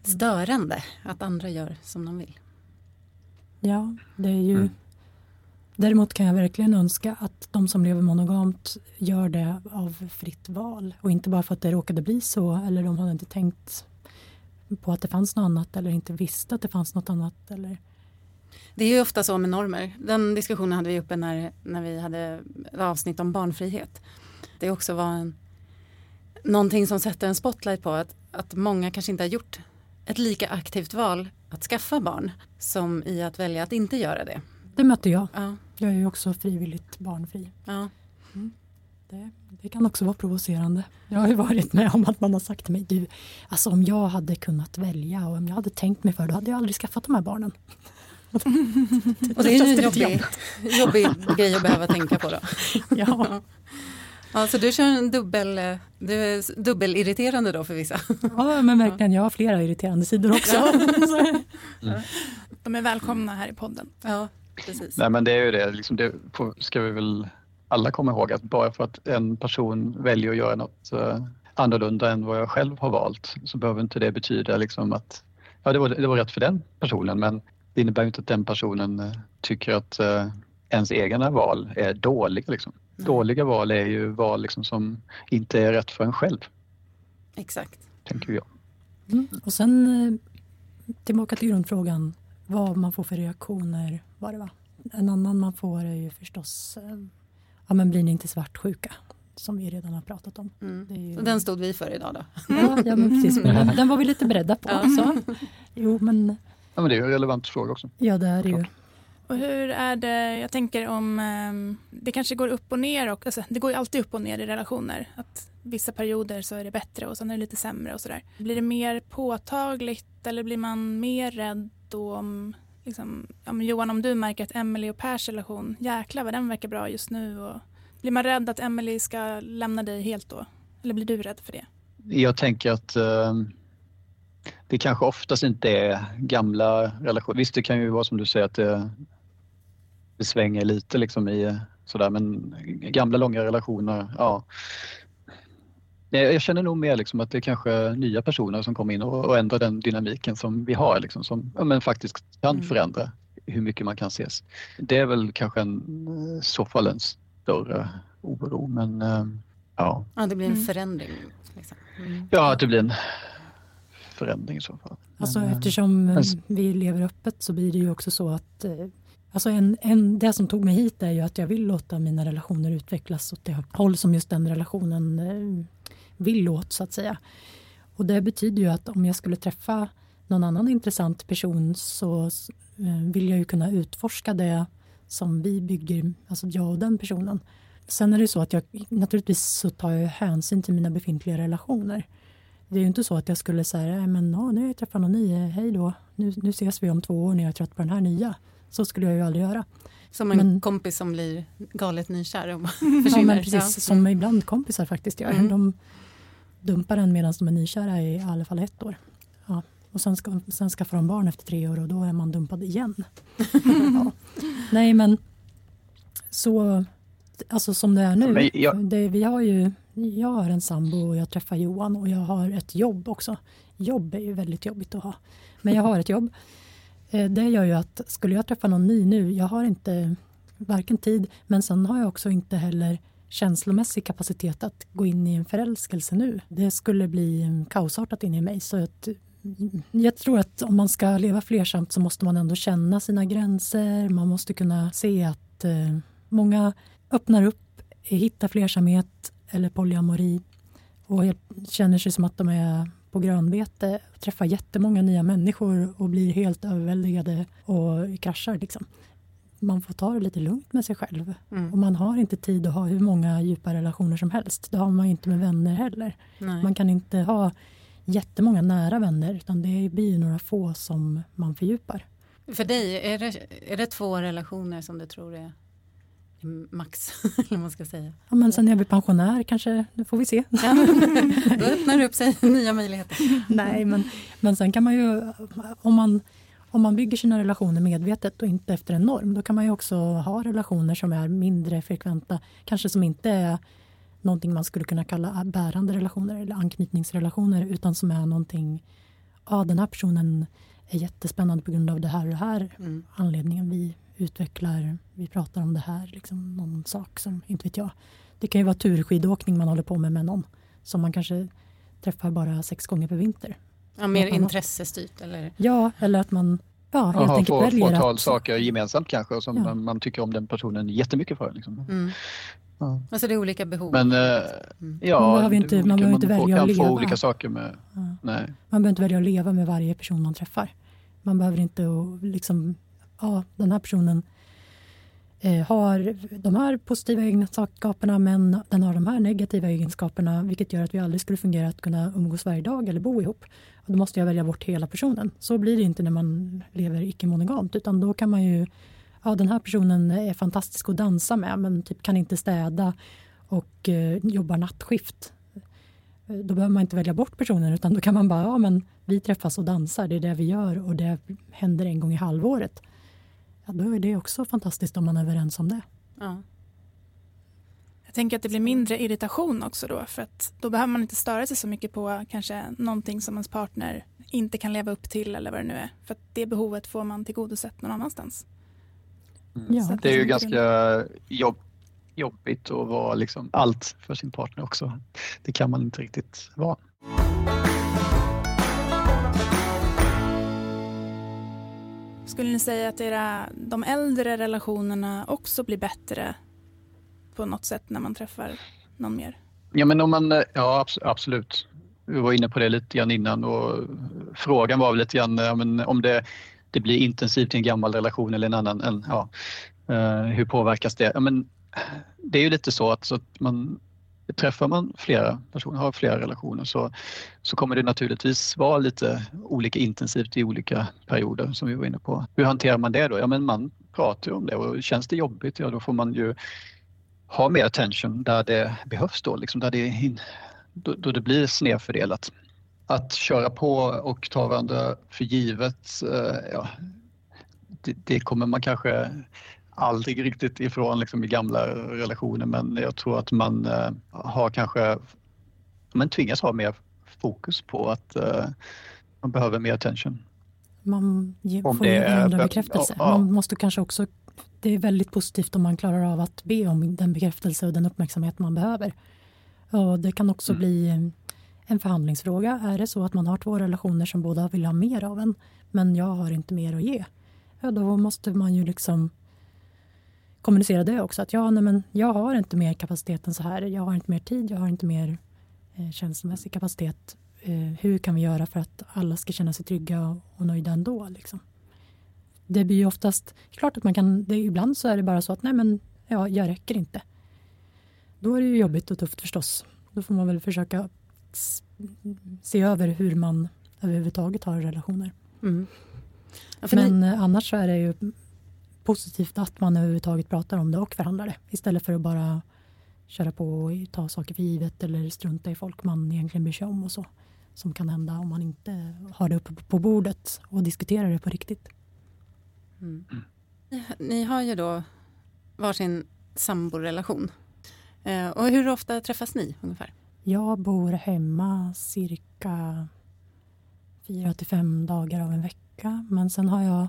störande att andra gör som de vill. Ja, det är ju mm. Däremot kan jag verkligen önska att de som lever monogamt gör det av fritt val och inte bara för att det råkade bli så eller de hade inte tänkt på att det fanns något annat eller inte visste att det fanns något annat. Eller... Det är ju ofta så med normer. Den diskussionen hade vi uppe när, när vi hade ett avsnitt om barnfrihet det också var en, någonting som sätter en spotlight på att, att många kanske inte har gjort ett lika aktivt val att skaffa barn som i att välja att inte göra det. Det mötte jag. Ja. Jag är ju också frivilligt barnfri. Ja. Mm. Det, det, kan också vara provocerande. Jag har ju varit med om att man har sagt till mig, du, alltså om jag hade kunnat välja och om jag hade tänkt mig för, då hade jag aldrig skaffat de här barnen. och det är en jobbig, jobbig grej att behöva tänka på då. ja. Alltså du kör en dubbel, du är dubbelirriterande då för vissa? Ja men verkligen, jag har flera irriterande sidor också. mm. De är välkomna här i podden. Ja, precis. Nej men det är ju det, liksom det ska vi väl alla komma ihåg att bara för att en person väljer att göra något uh, annorlunda än vad jag själv har valt så behöver inte det betyda liksom att ja, det, var, det var rätt för den personen men det innebär inte att den personen uh, tycker att ens egna val är dåliga. Liksom. Dåliga val är ju val liksom som inte är rätt för en själv. Exakt. Tänker jag. Mm. Och sen tillbaka till grundfrågan vad man får för reaktioner var det va? En annan man får är ju förstås, eh, ja men blir ni inte svartsjuka? Som vi redan har pratat om. Mm. Ju... Den stod vi för idag då. Ja, ja men precis. Men den, var vi lite beredda på. Ja. Så. Jo, men... Ja, men det är en relevant fråga också. Ja, det är det ju. Och hur är det, jag tänker om, ehm, det kanske går upp och ner och, alltså, det går ju alltid upp och ner i relationer. Att vissa perioder så är det bättre och sen är det lite sämre och sådär. Blir det mer påtagligt eller blir man mer rädd då om liksom, om Johan, om du märker att Emelie och Pers relation, jäklar vad den verkar bra just nu. Och, blir man rädd att Emelie ska lämna dig helt då? Eller blir du rädd för det? Jag tänker att eh, det kanske oftast inte är gamla relationer. Visst, det kan ju vara som du säger att det, det svänger lite liksom i sådär, men gamla långa relationer, ja. Jag känner nog mer liksom att det är kanske nya personer som kommer in och, och ändrar den dynamiken som vi har, liksom, som ja, men faktiskt kan mm. förändra hur mycket man kan ses. Det är väl kanske en, i så fall en större oro, men ja. Ja, det blir en mm. förändring. Liksom. Mm. Ja, att det blir en förändring i så fall. Alltså, eftersom vi lever öppet så blir det ju också så att eh, Alltså en, en, det som tog mig hit är ju att jag vill låta mina relationer utvecklas åt det håll som just den relationen eh, vill åt så att säga. Och det betyder ju att om jag skulle träffa någon annan intressant person så eh, vill jag ju kunna utforska det som vi bygger, alltså jag och den personen. Sen är det så att jag naturligtvis så tar jag hänsyn till mina befintliga relationer. Det är ju inte så att jag skulle säga, men ja, nu har jag träffat någon ny, eh, hej då, nu, nu ses vi om två år när jag är trött på den här nya. Så skulle jag ju aldrig göra. Som en men, kompis som blir galet nykär och försvinner. Ja, men precis, ja. som ibland kompisar faktiskt gör. Mm. De dumpar en medan de är nykära i alla fall ett år. Ja. Och sen, ska, sen skaffar de barn efter tre år och då är man dumpad igen. ja. Nej men så, alltså som det är nu. Jag... Det, vi har ju, jag har en sambo och jag träffar Johan och jag har ett jobb också. Jobb är ju väldigt jobbigt att ha. Men jag har ett jobb. Eh, det gör ju att skulle jag träffa någon ny nu, jag har inte varken tid, men sen har jag också inte heller känslomässig kapacitet att gå in i en förälskelse nu. Det skulle bli kaosartat inne i mig. Så att, mm, jag tror att om man ska leva flersamt så måste man ändå känna sina gränser. Man måste kunna se att eh, många öppnar upp, hittar flersamhet eller polyamori och känner sig som att de är på grönbete, träffar jättemånga nya människor och blir helt överväldigade och kraschar. Liksom man får ta det lite lugnt med sig själv. Mm. Och man har inte tid att ha hur många djupa relationer som helst. Det har man inte med vänner heller. Nej. Man kan inte ha jättemånga nära vänner utan det blir några få som man fördjupar. För dig, är det, är det två relationer som du tror är max? eller man ska säga. Ja, men sen är vi pensionär kanske, det får vi se. Ja, då öppnar det upp sig nya möjligheter. Nej, men, men sen kan man ju, om man om man bygger sina relationer medvetet och inte efter en norm, då kan man ju också ha relationer som är mindre frekventa, kanske som inte är någonting man skulle kunna kalla bärande relationer eller anknytningsrelationer, utan som är någonting, ja den här personen är jättespännande på grund av det här och det här mm. anledningen. Vi utvecklar, vi pratar om det här, liksom någon sak som, inte vet jag. Det kan ju vara turskidåkning man håller på med med någon som man kanske träffar bara sex gånger per vinter. Ja, mer intressestyrt eller? Ja, eller att man ja, helt Aha, enkelt få, väljer fåtal att... saker gemensamt kanske som ja. man, man, tycker om den personen jättemycket för. Liksom. Mm. Ja. Alltså det är olika behov. Men äh, mm. ja, man behöver inte, man behöver inte välja att leva. olika saker med, ja. nej. Man behöver inte välja att leva med varje person man träffar. Man behöver inte liksom, ja den här personen eh, har de här positiva egenskaperna men den har de här negativa egenskaperna vilket gör att vi aldrig skulle fungera att kunna umgås varje dag eller bo ihop. Och då måste jag välja bort hela personen. Så blir det inte när man lever icke-monogamt utan då kan man ju ja den här personen är fantastisk att dansa med men typ kan inte städa och eh, jobbar nattskift. Då behöver man inte välja bort personen utan då kan man bara, ja men vi träffas och dansar, det är det vi gör och det händer en gång i halvåret ja, då är det också fantastiskt om man är överens om det. Ja. Jag tänker att det blir mindre irritation också då för att då behöver man inte störa sig så mycket på kanske någonting som ens partner inte kan leva upp till eller vad det nu är. För att det behovet får man tillgodosett någon annanstans. Mm. Ja. Det är ju ganska jobb, jobbigt att vara liksom allt för sin partner också. Det kan man inte riktigt vara. Skulle ni säga att era, de äldre relationerna också blir bättre på något sätt när man träffar någon mer? Ja, men om man, ja absolut. Vi var inne på det lite grann innan och frågan var väl lite grann ja, men om det, det blir intensivt i en gammal relation eller en annan. En, ja, uh, hur påverkas det? Ja, men det är ju lite så att, så att man, träffar man flera personer, har flera relationer så, så kommer det naturligtvis vara lite olika intensivt i olika perioder som vi var inne på. Hur hanterar man det då? Ja men man pratar ju om det och känns det jobbigt, ja då får man ju ha mer attention där det behövs då, liksom där det, in, då, då det blir snedfördelat. Att köra på och ta varandra för givet, eh, ja, det, det kommer man kanske aldrig riktigt ifrån liksom, i gamla relationer men jag tror att man uh, har kanske, man tvingas ha mer fokus på att uh, man behöver mer attention. Man ge, får ge varandra bekräftelse. Ja, ja. Man måste kanske också, det är väldigt positivt om man klarar av att be om den bekräftelse och den uppmärksamhet man behöver. Och det kan också mm. bli en förhandlingsfråga. Är det så att man har två relationer som båda vill ha mer av en men jag har inte mer att ge. Ja, då måste man ju liksom kommunicera det också. Att ja, nej, men jag har inte mer kapacitet än så här. Jag har inte mer tid, jag har inte mer eh, känslomässig kapacitet. Eh, hur kan vi göra för att alla ska känna sig trygga och nöjda ändå? Liksom? Det blir ju oftast, klart att man kan, det, ibland så är det bara så att nej men ja, jag räcker inte. Då är det ju jobbigt och tufft förstås. Då får man väl försöka se över hur man överhuvudtaget har relationer. Mm. Ja, men ni... annars så är det ju positivt att man överhuvudtaget pratar om det och förhandlar det istället för att bara köra på och ta saker för givet eller strunta i folk man egentligen bryr sig om och så. Som kan hända om man inte har det uppe på bordet och diskuterar det på riktigt. Mm. Ni har ju då varsin samborelation. Eh, och hur ofta träffas ni ungefär? Jag bor hemma cirka fyra till fem dagar av en vecka. Men sen har jag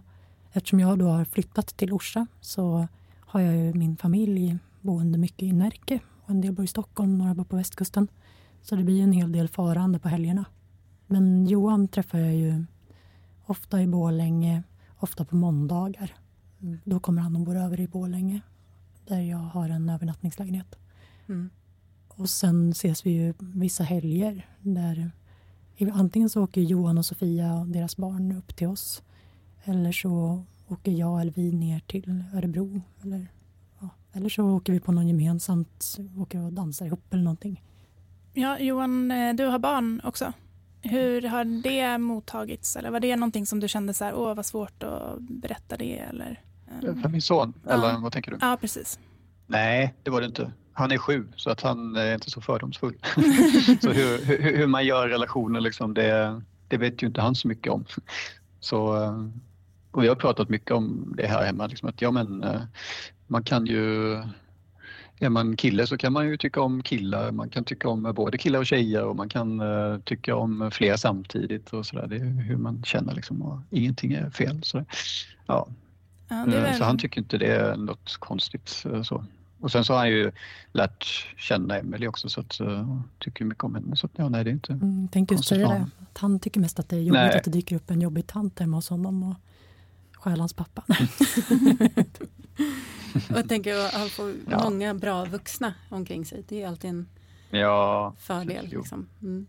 Eftersom jag då har flyttat till Orsa så har jag ju min familj boende mycket i Närke. Och en del bor i Stockholm, några bor på västkusten. Så det blir en hel del farande på helgerna. Men Johan träffar jag ju ofta i Bålänge, ofta på måndagar. Då kommer han och bor över i Bålänge där jag har en övernattningslägenhet. Mm. Och sen ses vi ju vissa helger där antingen så åker Johan och Sofia och deras barn upp till oss eller så åker jag eller vi ner till Örebro. Eller, ja, eller så åker vi på någon gemensamt, åker och dansar ihop eller någonting. Ja, Johan, eh, du har barn också. Hur har det mottagits? Eller var det någonting som du kände så här, åh vad svårt att berätta det? Eller, um... För min son, eller ja. vad tänker du? Ja, precis. Nej, det var det inte. Han är sju, så att han är inte så fördomsfull. så hur, hur, hur, man gör relationer, liksom, det, det vet ju inte han så mycket om. Så eh, och vi har pratat mycket om det här hemma, liksom att ja men eh, man kan ju är man kille så kan man ju tycka om killar, man kan tycka om både killar och tjejer och man kan uh, tycka om fler samtidigt och sådär. Det är hur man känner liksom och ingenting är fel. Så, ja. ja eh, väl... så han tycker inte det är något konstigt. Så. Och sen så har han ju lärt känna Emelie också så att uh, tycker mycket om henne. Så att, ja, nej, det är inte mm, tänkte just säga det. Att han tycker mest att det är jobbigt nej. att det dyker upp en jobbig tant hemma hos honom. Och stjäl hans pappa. och jag tänker att han får ja. många bra vuxna omkring sig. Det är alltid en ja, fördel. Liksom. Mm.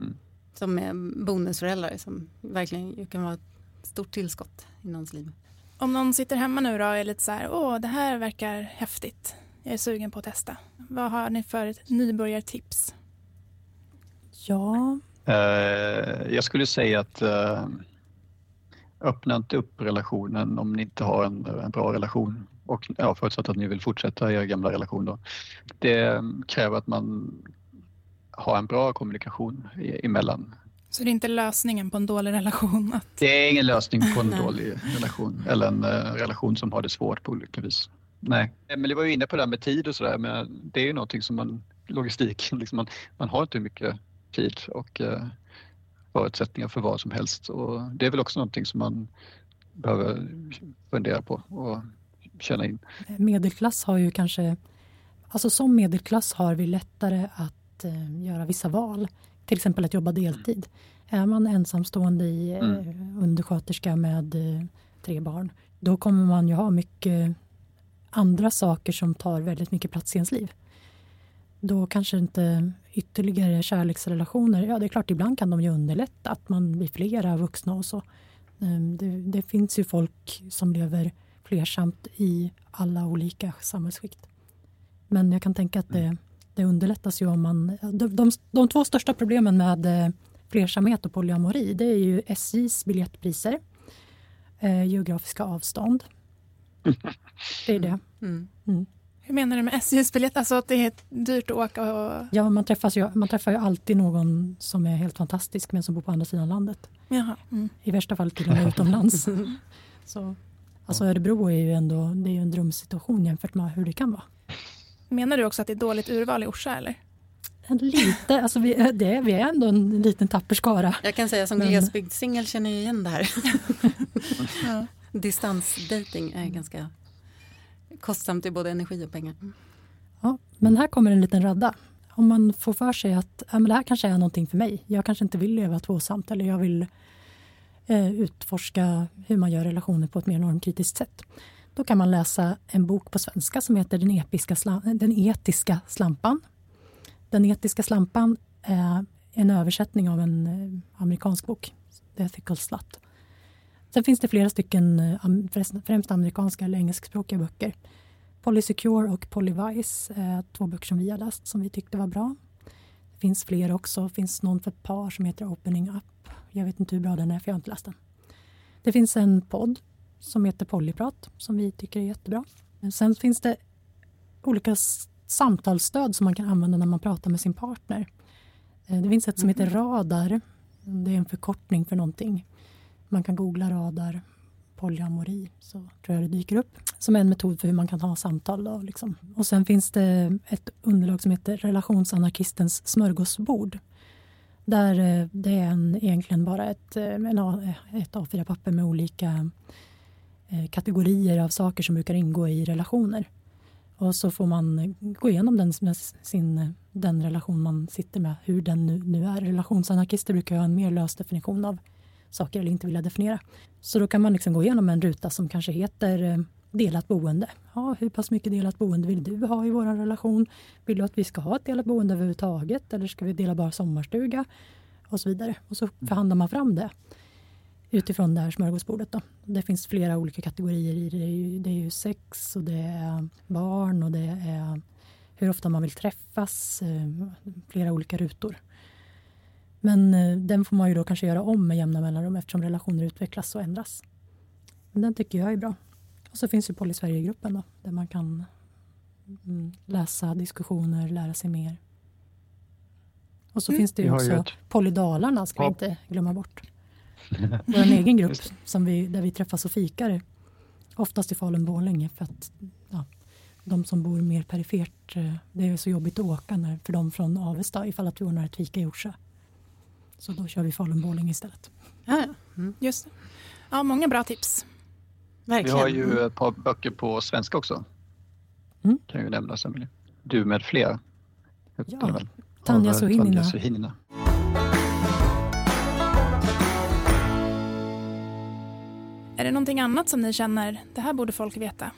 Mm. Som är bonusföräldrar som verkligen kan vara ett stort tillskott i någons liv. Om någon sitter hemma nu då och är lite så här, åh det här verkar häftigt. Jag är sugen på att testa. Vad har ni för nybörjartips? Ja. Uh, jag skulle säga att uh, öppna inte upp relationen om ni inte har en, en bra relation och ja, förutsatt att ni vill fortsätta er gamla relation. Då. Det kräver att man har en bra kommunikation emellan. Så det är inte lösningen på en dålig relation? Att... Det är ingen lösning på en dålig relation eller en uh, relation som har det svårt på olika vis. Nej. Emelie var ju inne på det här med tid och sådär men det är ju någonting som man, logistik, liksom man, man har inte mycket tid och eh, förutsättningar för vad som helst och det är väl också någonting som man behöver fundera på och känna in. Medelklass har ju kanske, alltså som medelklass har vi lättare att eh, göra vissa val, till exempel att jobba deltid. Är man ensamstående i, eh, mm. undersköterska med eh, tre barn, då kommer man ju ha mycket andra saker som tar väldigt mycket plats i ens liv. Då kanske inte ytterligare kärleksrelationer, ja det är klart ibland kan de ju underlätta att man blir flera vuxna och så. Ehm, det, det finns ju folk som lever flersamt i alla olika samhällsskikt. Men jag kan tänka att det, det underlättas ju om man... De, de, de två största problemen med eh, flersamhet och polyamori det är ju SJs biljettpriser, eh, geografiska avstånd det är det. Mm. Mm. Hur menar du med SJs biljett? Alltså att det är dyrt att åka? Och... Ja, man, träffas ju, man träffar ju alltid någon som är helt fantastisk men som bor på andra sidan landet. Jaha. Mm. I värsta fall till och med utomlands. Så, alltså Örebro är ju ändå det är en drömsituation jämfört med hur det kan vara. Menar du också att det är dåligt urval i Orsa eller? Lite, alltså vi, det, vi är ändå en liten tapper skara. Jag kan säga som men... glesbygdssingel känner jag igen det här. ja distansdating är ganska kostsamt i både energi och pengar. Mm. Ja, men här kommer en liten radda. Om man får för sig att ja, men det här kanske är någonting för mig. Jag kanske inte vill leva tvåsamt eller jag vill eh, utforska hur man gör relationer på ett mer normkritiskt sätt. Då kan man läsa en bok på svenska som heter Den, episka Den etiska slampan. Den etiska slampan är en översättning av en eh, amerikansk bok, The Ethical Slut. Sen finns det flera stycken, eh, främst amerikanska eller engelskspråkiga böcker. Polysecure och Polyvice är två böcker som vi har läst som vi tyckte var bra. Det finns fler också. Det finns någon för par som heter Opening Up. Jag vet inte hur bra den är för jag har inte läst den. Det finns en podd som heter Polyprat som vi tycker är jättebra. Sen finns det olika samtalsstöd som man kan använda när man pratar med sin partner. Eh, det finns ett som heter mm. Radar. Det är en förkortning för någonting. Man kan googla radar polyamori så tror jag det dyker upp som en metod för hur man kan ha samtal. Då, liksom. Och sen finns det ett underlag som heter relationsanarkistens smörgåsbord. Där eh, det är en, egentligen bara ett, eh, ett A4-papper med olika eh, kategorier av saker som brukar ingå i relationer. Och så får man gå igenom den, sin, den relation man sitter med, hur den nu, nu är. Relationsanarkister brukar ha en mer lös definition av saker eller inte vilja definiera. Så då kan man liksom gå igenom en ruta som kanske heter eh, delat boende. Ja, hur pass mycket delat boende vill du ha i vår relation? Vill du att vi ska ha ett delat boende överhuvudtaget eller ska vi dela bara sommarstuga? Och så vidare. Och så förhandlar man fram det utifrån det här smörgåsbordet. Då. Det finns flera olika kategorier i det. Det är, ju, det är ju sex och det är barn och det är hur ofta man vill träffas. Eh, flera olika rutor. Men eh, den får man ju då kanske göra om med jämna mellanrum eftersom relationer utvecklas och ändras. Men den tycker jag är bra. Och så finns ju Poly Sverige-gruppen då, där man kan mm, läsa diskussioner, lära sig mer. Och så mm. finns det ju också ett... Poly Dalarna, ska ja. vi inte glömma bort. Vår egen grupp som vi, där vi träffas och fikar. Oftast i Falun-Borlänge för att ja, de som bor mer perifert, eh, det är så jobbigt att åka när, för dem från Avesta ifall att vi ordnar ett fika i Orsa. Så då kör vi Falun-Borlänge istället. Ja, mm. just Ja, många bra tips. Verkligen. Vi har ju ett par böcker på svenska också. Mm. Kan ju nämnas, Emelie. Du med flera. Ja, Tanja Suhinina. Suhinina. Är det någonting annat som ni känner, det här borde folk veta?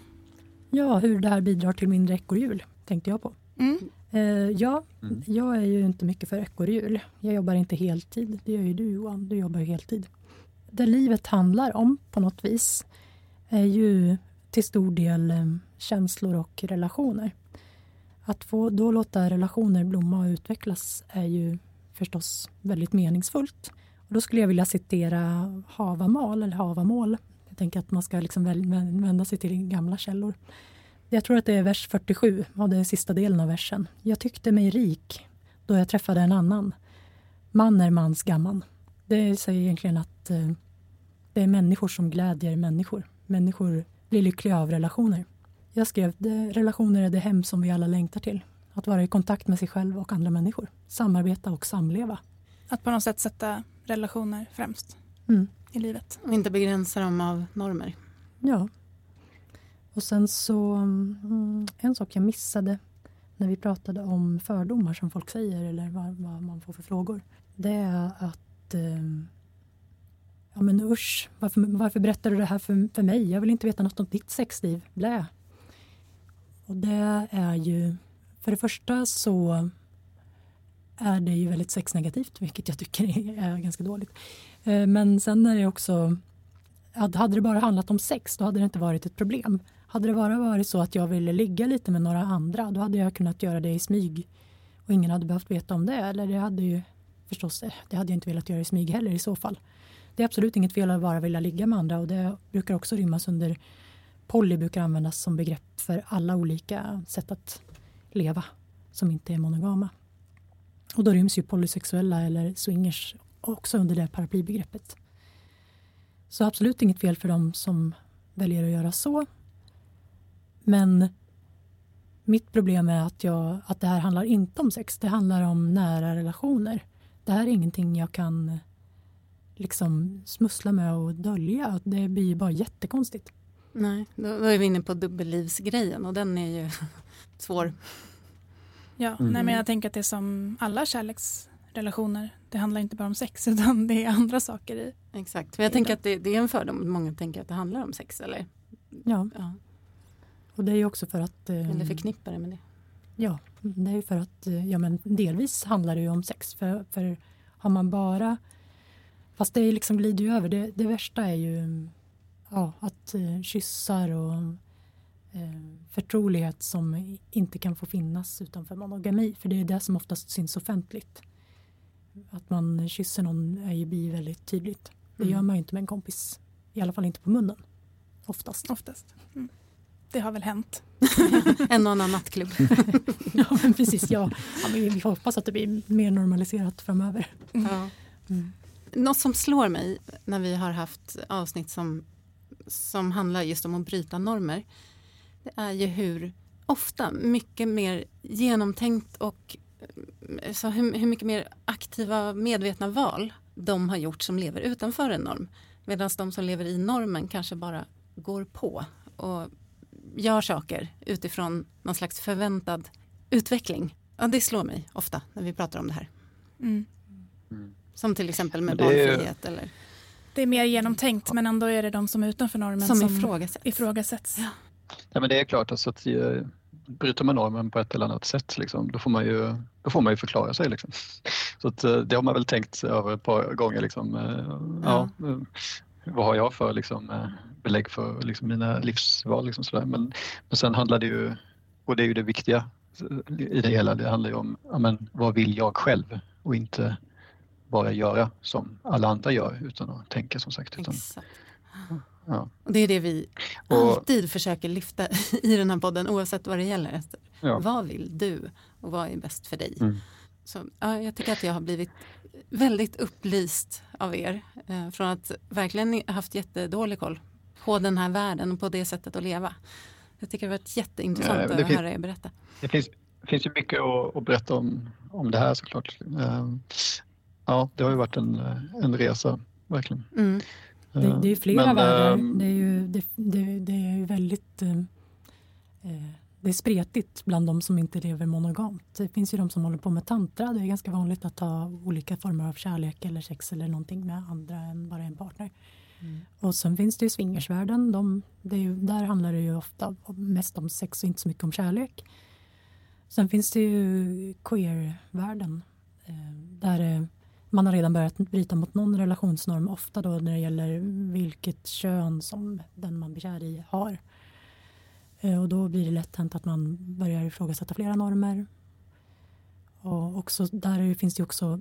Ja, hur det här bidrar till mindre ekorrhjul tänkte jag på. Mm. Uh, ja, mm. jag är ju inte mycket för ekorrhjul. Jag jobbar inte heltid. Det gör ju du Johan, du jobbar ju heltid. Det livet handlar om på något vis är ju till stor del um, känslor och relationer. Att få då låta relationer blomma och utvecklas är ju förstås väldigt meningsfullt. Och då skulle jag vilja citera Havamal, eller Havamål. Jag tänker att man ska liksom vända sig till gamla källor. Jag tror att det är vers 47 av den sista delen av versen. Jag tyckte mig rik då jag träffade en annan. Man är mans gammal. Det säger egentligen att eh, det är människor som glädjer människor. Människor blir lyckliga av relationer. Jag skrev relationer är det hem som vi alla längtar till. Att vara i kontakt med sig själv och andra människor. Samarbeta och samleva. Att på något sätt sätta relationer främst mm. i livet. Och inte begränsa dem av normer. Ja. Och sen så, mm, en sak jag missade när vi pratade om fördomar som folk säger eller vad, vad man får för frågor. Det är att eh, Ja men usch, varför, varför berättar du det här för, för mig? Jag vill inte veta något om ditt sexliv. Blä. Och det är ju, för det första så är det ju väldigt sexnegativt, vilket jag tycker är ganska dåligt. Eh, men sen är det också, hade det bara handlat om sex, då hade det inte varit ett problem. Hade det bara varit så att jag ville ligga lite med några andra, då hade jag kunnat göra det i smyg och ingen hade behövt veta om det. Eller det hade ju förstås, eh, det hade jag inte velat göra i smyg heller i så fall. Det är absolut inget fel att bara vilja ligga med andra och det brukar också rymmas under Poly brukar användas som begrepp för alla olika sätt att leva som inte är monogama. Och då ryms ju polysexuella eller swingers också under det paraplybegreppet. Så absolut inget fel för dem som väljer att göra så. Men mitt problem är att, jag, att det här handlar inte om sex. Det handlar om nära relationer. Det här är ingenting jag kan liksom smussla med och dölja. Det blir bara jättekonstigt. Nej, då är vi inne på dubbellivsgrejen och den är ju svår. Ja, mm. nej, men jag tänker att det är som alla kärleksrelationer. Det handlar inte bara om sex utan det är andra saker i. Exakt, för jag tänker att det, det, är en fördom. Många tänker att det handlar om sex eller? Ja, ja. Och det är ju också för att. Eh, eller förknippar det med det. Ja, det är ju för att eh, ja, men delvis handlar det ju om sex. För, för har man bara Fast det liksom glider ju över. Det, det värsta är ju ja, att eh, kyssar och eh, förtrolighet som inte kan få finnas utanför monogami. För det är det som oftast syns offentligt. Att man kysser någon är ju blir väldigt tydligt. Det mm. gör man ju inte med en kompis. I alla fall inte på munnen. Oftast. Oftast. Mm. Det har väl hänt. en och annan nattklubb. ja, men precis. Ja. ja men vi hoppas att det blir mer normaliserat framöver. Mm. Mm. Något som slår mig när vi har haft avsnitt som, som handlar just om att bryta normer. Det är ju hur ofta mycket mer genomtänkt och så hur, hur mycket mer aktiva medvetna val de har gjort som lever utanför en norm. Medan de som lever i normen kanske bara går på och gör saker utifrån någon slags förväntad utveckling. Ja, det slår mig ofta när vi pratar om det här. Mm. Som till exempel med barnfrihet? Eller? Det är mer genomtänkt men ändå är det de som är utanför normen som, som ifrågasätts. ifrågasätts. Ja. ja. men det är klart alltså att eh, bryter man normen på ett eller annat sätt liksom, då, får man ju, då får man ju förklara sig. Liksom. Så att, eh, det har man väl tänkt över ett par gånger. Liksom, eh, ja. ja vad har jag för liksom, belägg för liksom, mina livsval? Liksom, sådär. Men, men sen handlar det ju, och det är ju det viktiga i det hela, det handlar ju om ja, men, vad vill jag själv och inte bara göra som alla andra gör utan att tänka som sagt. Utan, ja. Och det är det vi alltid försöker lyfta i den här podden oavsett vad det gäller. Ja. Vad vill du och vad är bäst för dig? Mm. Så, ja, jag tycker att jag har blivit väldigt upplyst av er. Eh, från att verkligen haft jättedålig koll på den här världen och på det sättet att leva. Jag tycker det har varit jätteintressant ja, att höra er berätta. Det finns, det finns ju mycket att, att berätta om, om det här såklart. Ehm, ja, det har ju varit en, en resa, verkligen. Mm. Det, det, är flera Men, världar. Ehm, det är ju, det, det, det är ju väldigt eh, eh, det är spretigt bland de som inte lever monogamt. Det finns ju de som håller på med tantra. Det är ganska vanligt att ha olika former av kärlek eller sex eller någonting med andra än bara en partner. Mm. Och sen finns det ju swingersvärlden. De, ju, där handlar det ju ofta mest om sex och inte så mycket om kärlek. Sen finns det ju queervärlden. Eh, där man har redan börjat bryta mot någon relationsnorm, ofta då när det gäller vilket kön som den man blir kär i har. Eh, och då blir det lätt hänt att man börjar ifrågasätta flera normer. Och också, där finns det också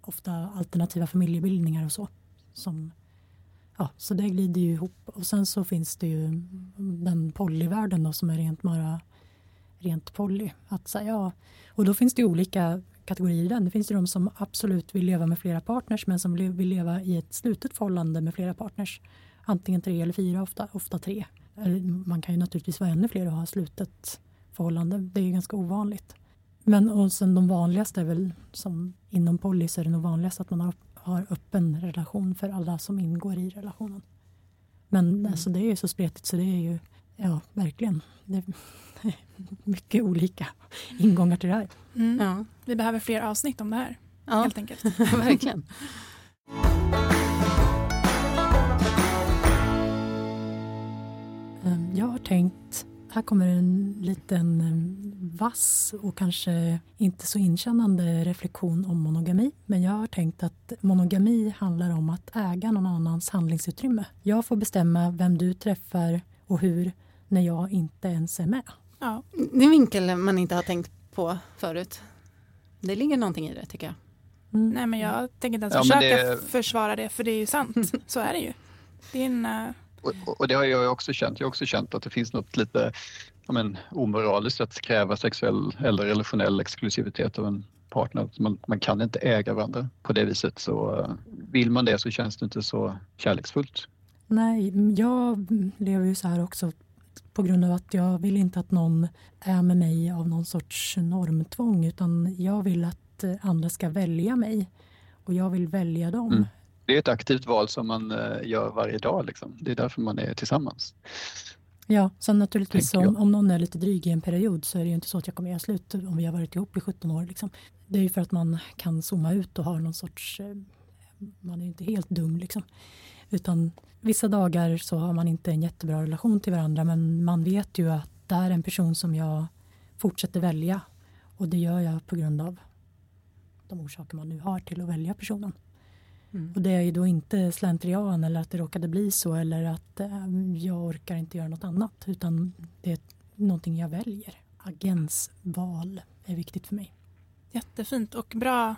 ofta alternativa familjebildningar och så. Som, ja, så det glider ju ihop. Och sen så finns det ju den polyvärlden då som är rent bara rent poly. Att säga, ja, och då finns det olika kategorier i den. Det finns ju de som absolut vill leva med flera partners men som vill leva i ett slutet förhållande med flera partners. Antingen tre eller fyra, ofta, ofta tre. Man kan ju naturligtvis vara ännu fler och ha slutet förhållande. Det är ju ganska ovanligt. Men och sen de vanligaste är väl som inom poly så är det nog vanligast att man har, har öppen relation för alla som ingår i relationen. Men mm. alltså, det är ju så spretigt så det är ju ja, verkligen. Det är mycket olika ingångar till det här. Mm. Ja. Vi behöver fler avsnitt om det här. Ja. Helt enkelt. verkligen. jag har tänkt här kommer en liten eh, vass och kanske inte så inkännande reflektion om monogami. Men jag har tänkt att monogami handlar om att äga någon annans handlingsutrymme. Jag får bestämma vem du träffar och hur när jag inte ens är med. Ja. Det är en vinkel man inte har tänkt på förut. Det ligger någonting i det tycker jag. Mm. Nej men jag tänker inte ens ja, försöka det... försvara det för det är ju sant. Så är det ju. Det är en uh och, och, det har jag också känt. Jag har också känt att det finns något lite ja, men, omoraliskt att kräva sexuell eller relationell exklusivitet av en partner. Man, man kan inte äga varandra på det viset. Så uh, vill man det så känns det inte så kärleksfullt. Nej, jag lever ju så här också på grund av att jag vill inte att någon är med mig av någon sorts normtvång utan jag vill att eh, andra ska välja mig och jag vill välja dem. Mm det är ett aktivt val som man eh, gör varje dag. Liksom. Det är därför man är tillsammans. Ja, sen naturligtvis om, om någon är lite dryg i en period så är det ju inte så att jag kommer göra slut om vi har varit ihop i 17 år. Liksom. Det är ju för att man kan zooma ut och ha någon sorts... Eh, man är ju inte helt dum liksom. Utan vissa dagar så har man inte en jättebra relation till varandra men man vet ju att det är en person som jag fortsätter välja. Och det gör jag på grund av de orsaker man nu har till att välja personen. Mm. Och det är ju då inte slentrian eller att det råkade bli så eller att äh, jag orkar inte göra något annat utan det är någonting jag väljer. Agensval är viktigt för mig. Jättefint och bra.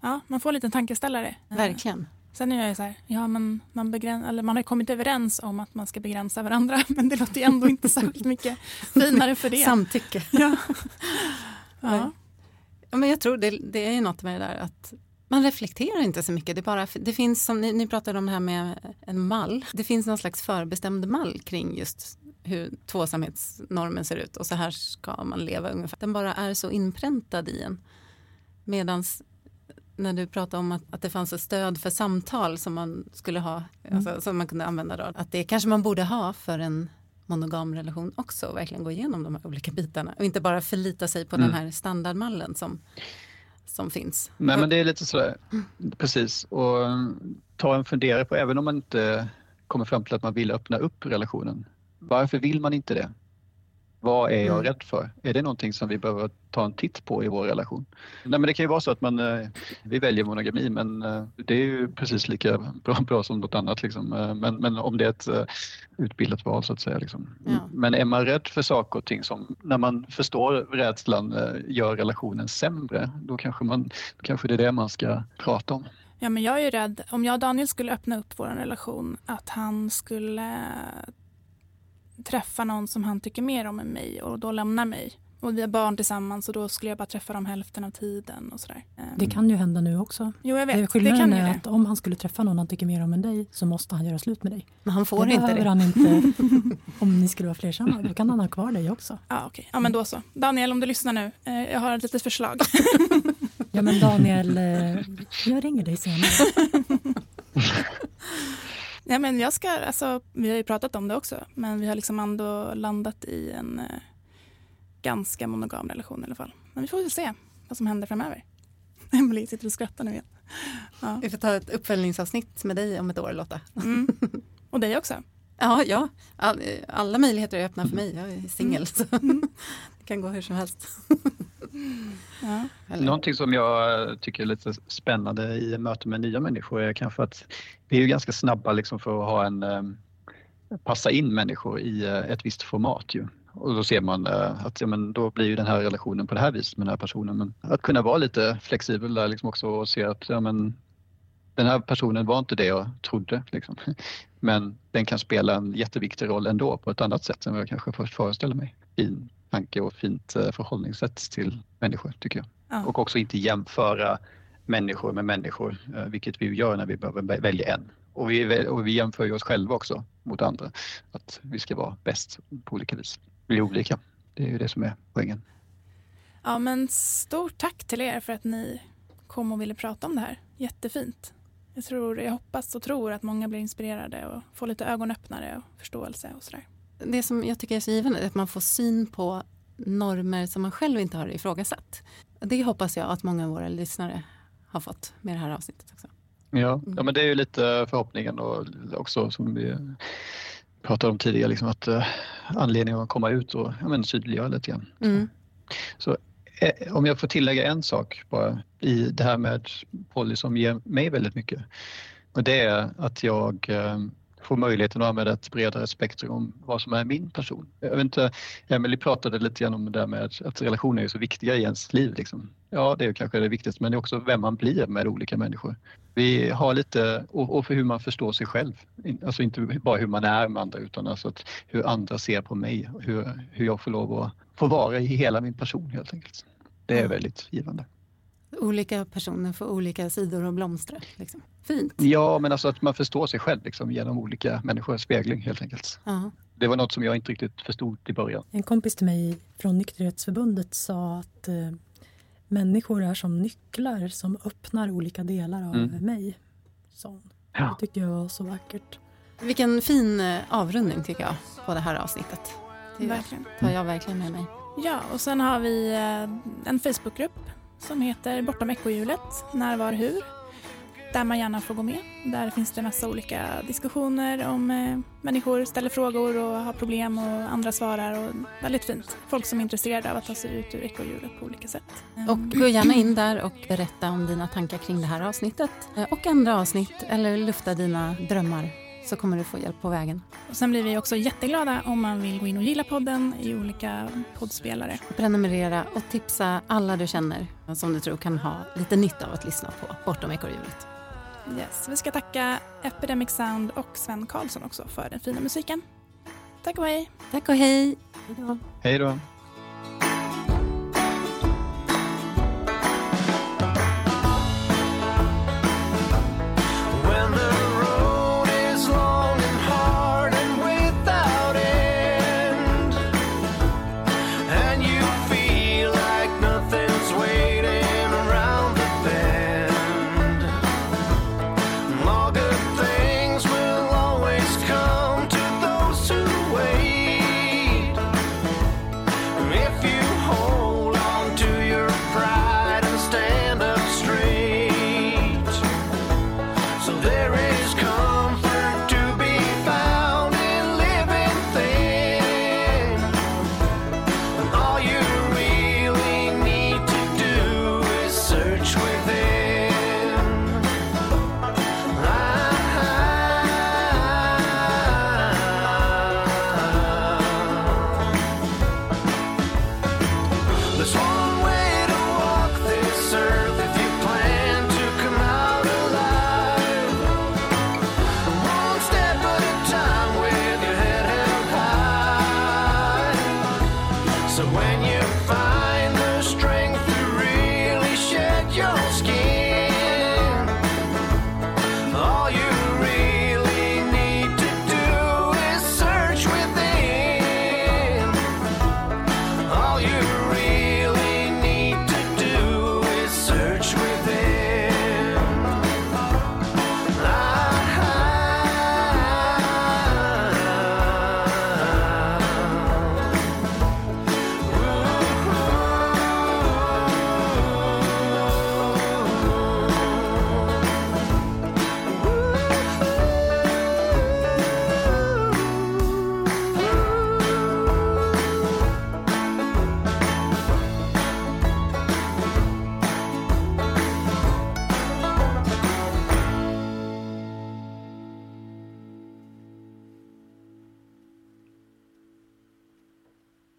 Ja, man får en liten tankeställare. Verkligen. Sen är jag så här, ja men man, begräns, eller man har kommit överens om att man ska begränsa varandra men det låter ju ändå inte särskilt mycket finare för det. Samtycke. Ja. ja. ja. Men jag tror det, det är något med det där att man reflekterar inte så mycket. Det, bara, det finns, som ni, ni pratade om det här med en mall. Det finns någon slags förbestämd mall kring just hur tvåsamhetsnormen ser ut och så här ska man leva ungefär. Den bara är så inpräntad i en. Medan när du pratade om att, att det fanns ett stöd för samtal som man skulle ha, mm. alltså, som man kunde använda då. Att det kanske man borde ha för en monogam relation också och verkligen gå igenom de här olika bitarna och inte bara förlita sig på mm. den här standardmallen som som finns. Nej men det är lite sådär, precis. Och mm, ta en funderare på, även om man inte kommer fram till att man vill öppna upp relationen. Varför vill man inte det? Vad är jag mm. rädd för? Är det någonting som vi behöver ta en titt på i vår relation? Nej, men det kan ju vara så att man, eh, vi väljer monogami men eh, det är ju precis lika bra, bra som något annat. Liksom. Eh, men, men, om det är ett utbildat val så att säga. Liksom. Ja. Men är man rädd för saker och ting som när man förstår rädslan gör relationen sämre, då kanske, man, då kanske det är det man ska prata om. Ja, men jag är ju rädd, om jag och Daniel skulle öppna upp vår relation, att han skulle träffa någon som han tycker mer om än mig och då lämnar mig. Och vi har barn tillsammans och då skulle jag bara träffa dem hälften av tiden och sådär. Det kan ju hända nu också. Jo, jag vet. Skillnaden det kan är att om han skulle träffa någon han tycker mer om än dig så måste han göra slut med dig. Men han får det inte det. han inte om ni skulle vara flersamma. Då kan han ha kvar dig också. Ja, okay. ja men då så. Daniel, om du lyssnar nu. Eh, jag har ett litet förslag. ja, men Daniel, eh, jag ringer dig senare. Ja, men jag ska, alltså, vi har ju pratat om det också, men vi har liksom ändå landat i en eh, ganska monogam relation i alla fall. Men vi får väl se vad som händer framöver. Emelie sitter och skrattar nu igen. Ja. Vi får ta ett uppföljningsavsnitt med dig om ett år Lotta. Mm. Och dig också. Ja, ja. All, alla möjligheter är öppna för mig. Jag är singel. Mm. mm. det kan gå hur som helst. Ja. Någonting som jag tycker är lite spännande i möte med nya människor är kanske att vi är ju ganska snabba liksom för att ha en, eh, passa in människor i eh, ett visst format. Ju. Och då ser man eh, att ja, men då blir ju den här relationen på det här viset med den här personen. Men att kunna vara lite flexibel där liksom också och se att ja, men den här personen var inte det jag trodde. Liksom. Men den kan spela en jätteviktig roll ändå på ett annat sätt än vad jag kanske först föreställer mig. Fin tanke och fint förhållningssätt till människor tycker jag. Ja. Och också inte jämföra människor med människor, vilket vi gör när vi behöver välja en Och vi, och vi jämför oss själva också mot andra. Att vi ska vara bäst på olika vis. Vi är olika. Det är ju det som är poängen. Ja, men stort tack till er för att ni kom och ville prata om det här. Jättefint. Jag, tror, jag hoppas och tror att många blir inspirerade och får lite ögonöppnare och förståelse och sådär. Det som jag tycker är så givande är att man får syn på normer som man själv inte har ifrågasatt. Det hoppas jag att många av våra lyssnare har fått med det här avsnittet också. Ja, mm. ja men det är ju lite förhoppningen och också som vi pratade om tidigare, liksom att uh, anledningen att komma ut och ja, men, tydliggöra lite grann. Mm. Så eh, om jag får tillägga en sak bara i det här med Polly som ger mig väldigt mycket. Och det är att jag eh, får möjligheten att använda ett bredare spektrum om vad som är min person. Jag vet inte, Emelie pratade lite grann om det där med att relationer är så viktiga i ens liv. Liksom. Ja, det är kanske det viktigaste, men det är också vem man blir med olika människor. Vi har lite, och för hur man förstår sig själv. Alltså inte bara hur man är med andra utan alltså att hur andra ser på mig. Hur, hur jag får lov att få vara i hela min person helt enkelt. Det är väldigt givande. Olika personer får olika sidor att blomstra. Liksom. Fint. Ja, men alltså att man förstår sig själv liksom, genom olika människors spegling helt enkelt. Uh-huh. Det var något som jag inte riktigt förstod i början. En kompis till mig från Nykterhetsförbundet sa att eh, människor är som nycklar som öppnar olika delar av mm. mig. Så, ja. Det tyckte jag var så vackert. Vilken fin eh, avrundning tycker jag på det här avsnittet. Det verkligen. tar jag verkligen med mig. Ja, och sen har vi eh, en Facebookgrupp som heter Bortom ekorrhjulet, När, var, hur. Där man gärna får gå med. Där finns det massa olika diskussioner om eh, människor ställer frågor och har problem och andra svarar. Och väldigt fint. Folk som är intresserade av att ta sig ut ur ekorrhjulet på olika sätt. Och gå gärna in där och berätta om dina tankar kring det här avsnittet eh, och andra avsnitt eller lufta dina drömmar så kommer du få hjälp på vägen. Och sen blir vi också jätteglada om man vill gå in och gilla podden i olika poddspelare. Prenumerera och tipsa alla du känner som du tror kan ha lite nytta av att lyssna på Bortom ekorrhjulet. Yes. Vi ska tacka Epidemic Sound och Sven Karlsson också för den fina musiken. Tack och hej! Tack och hej! Hej då!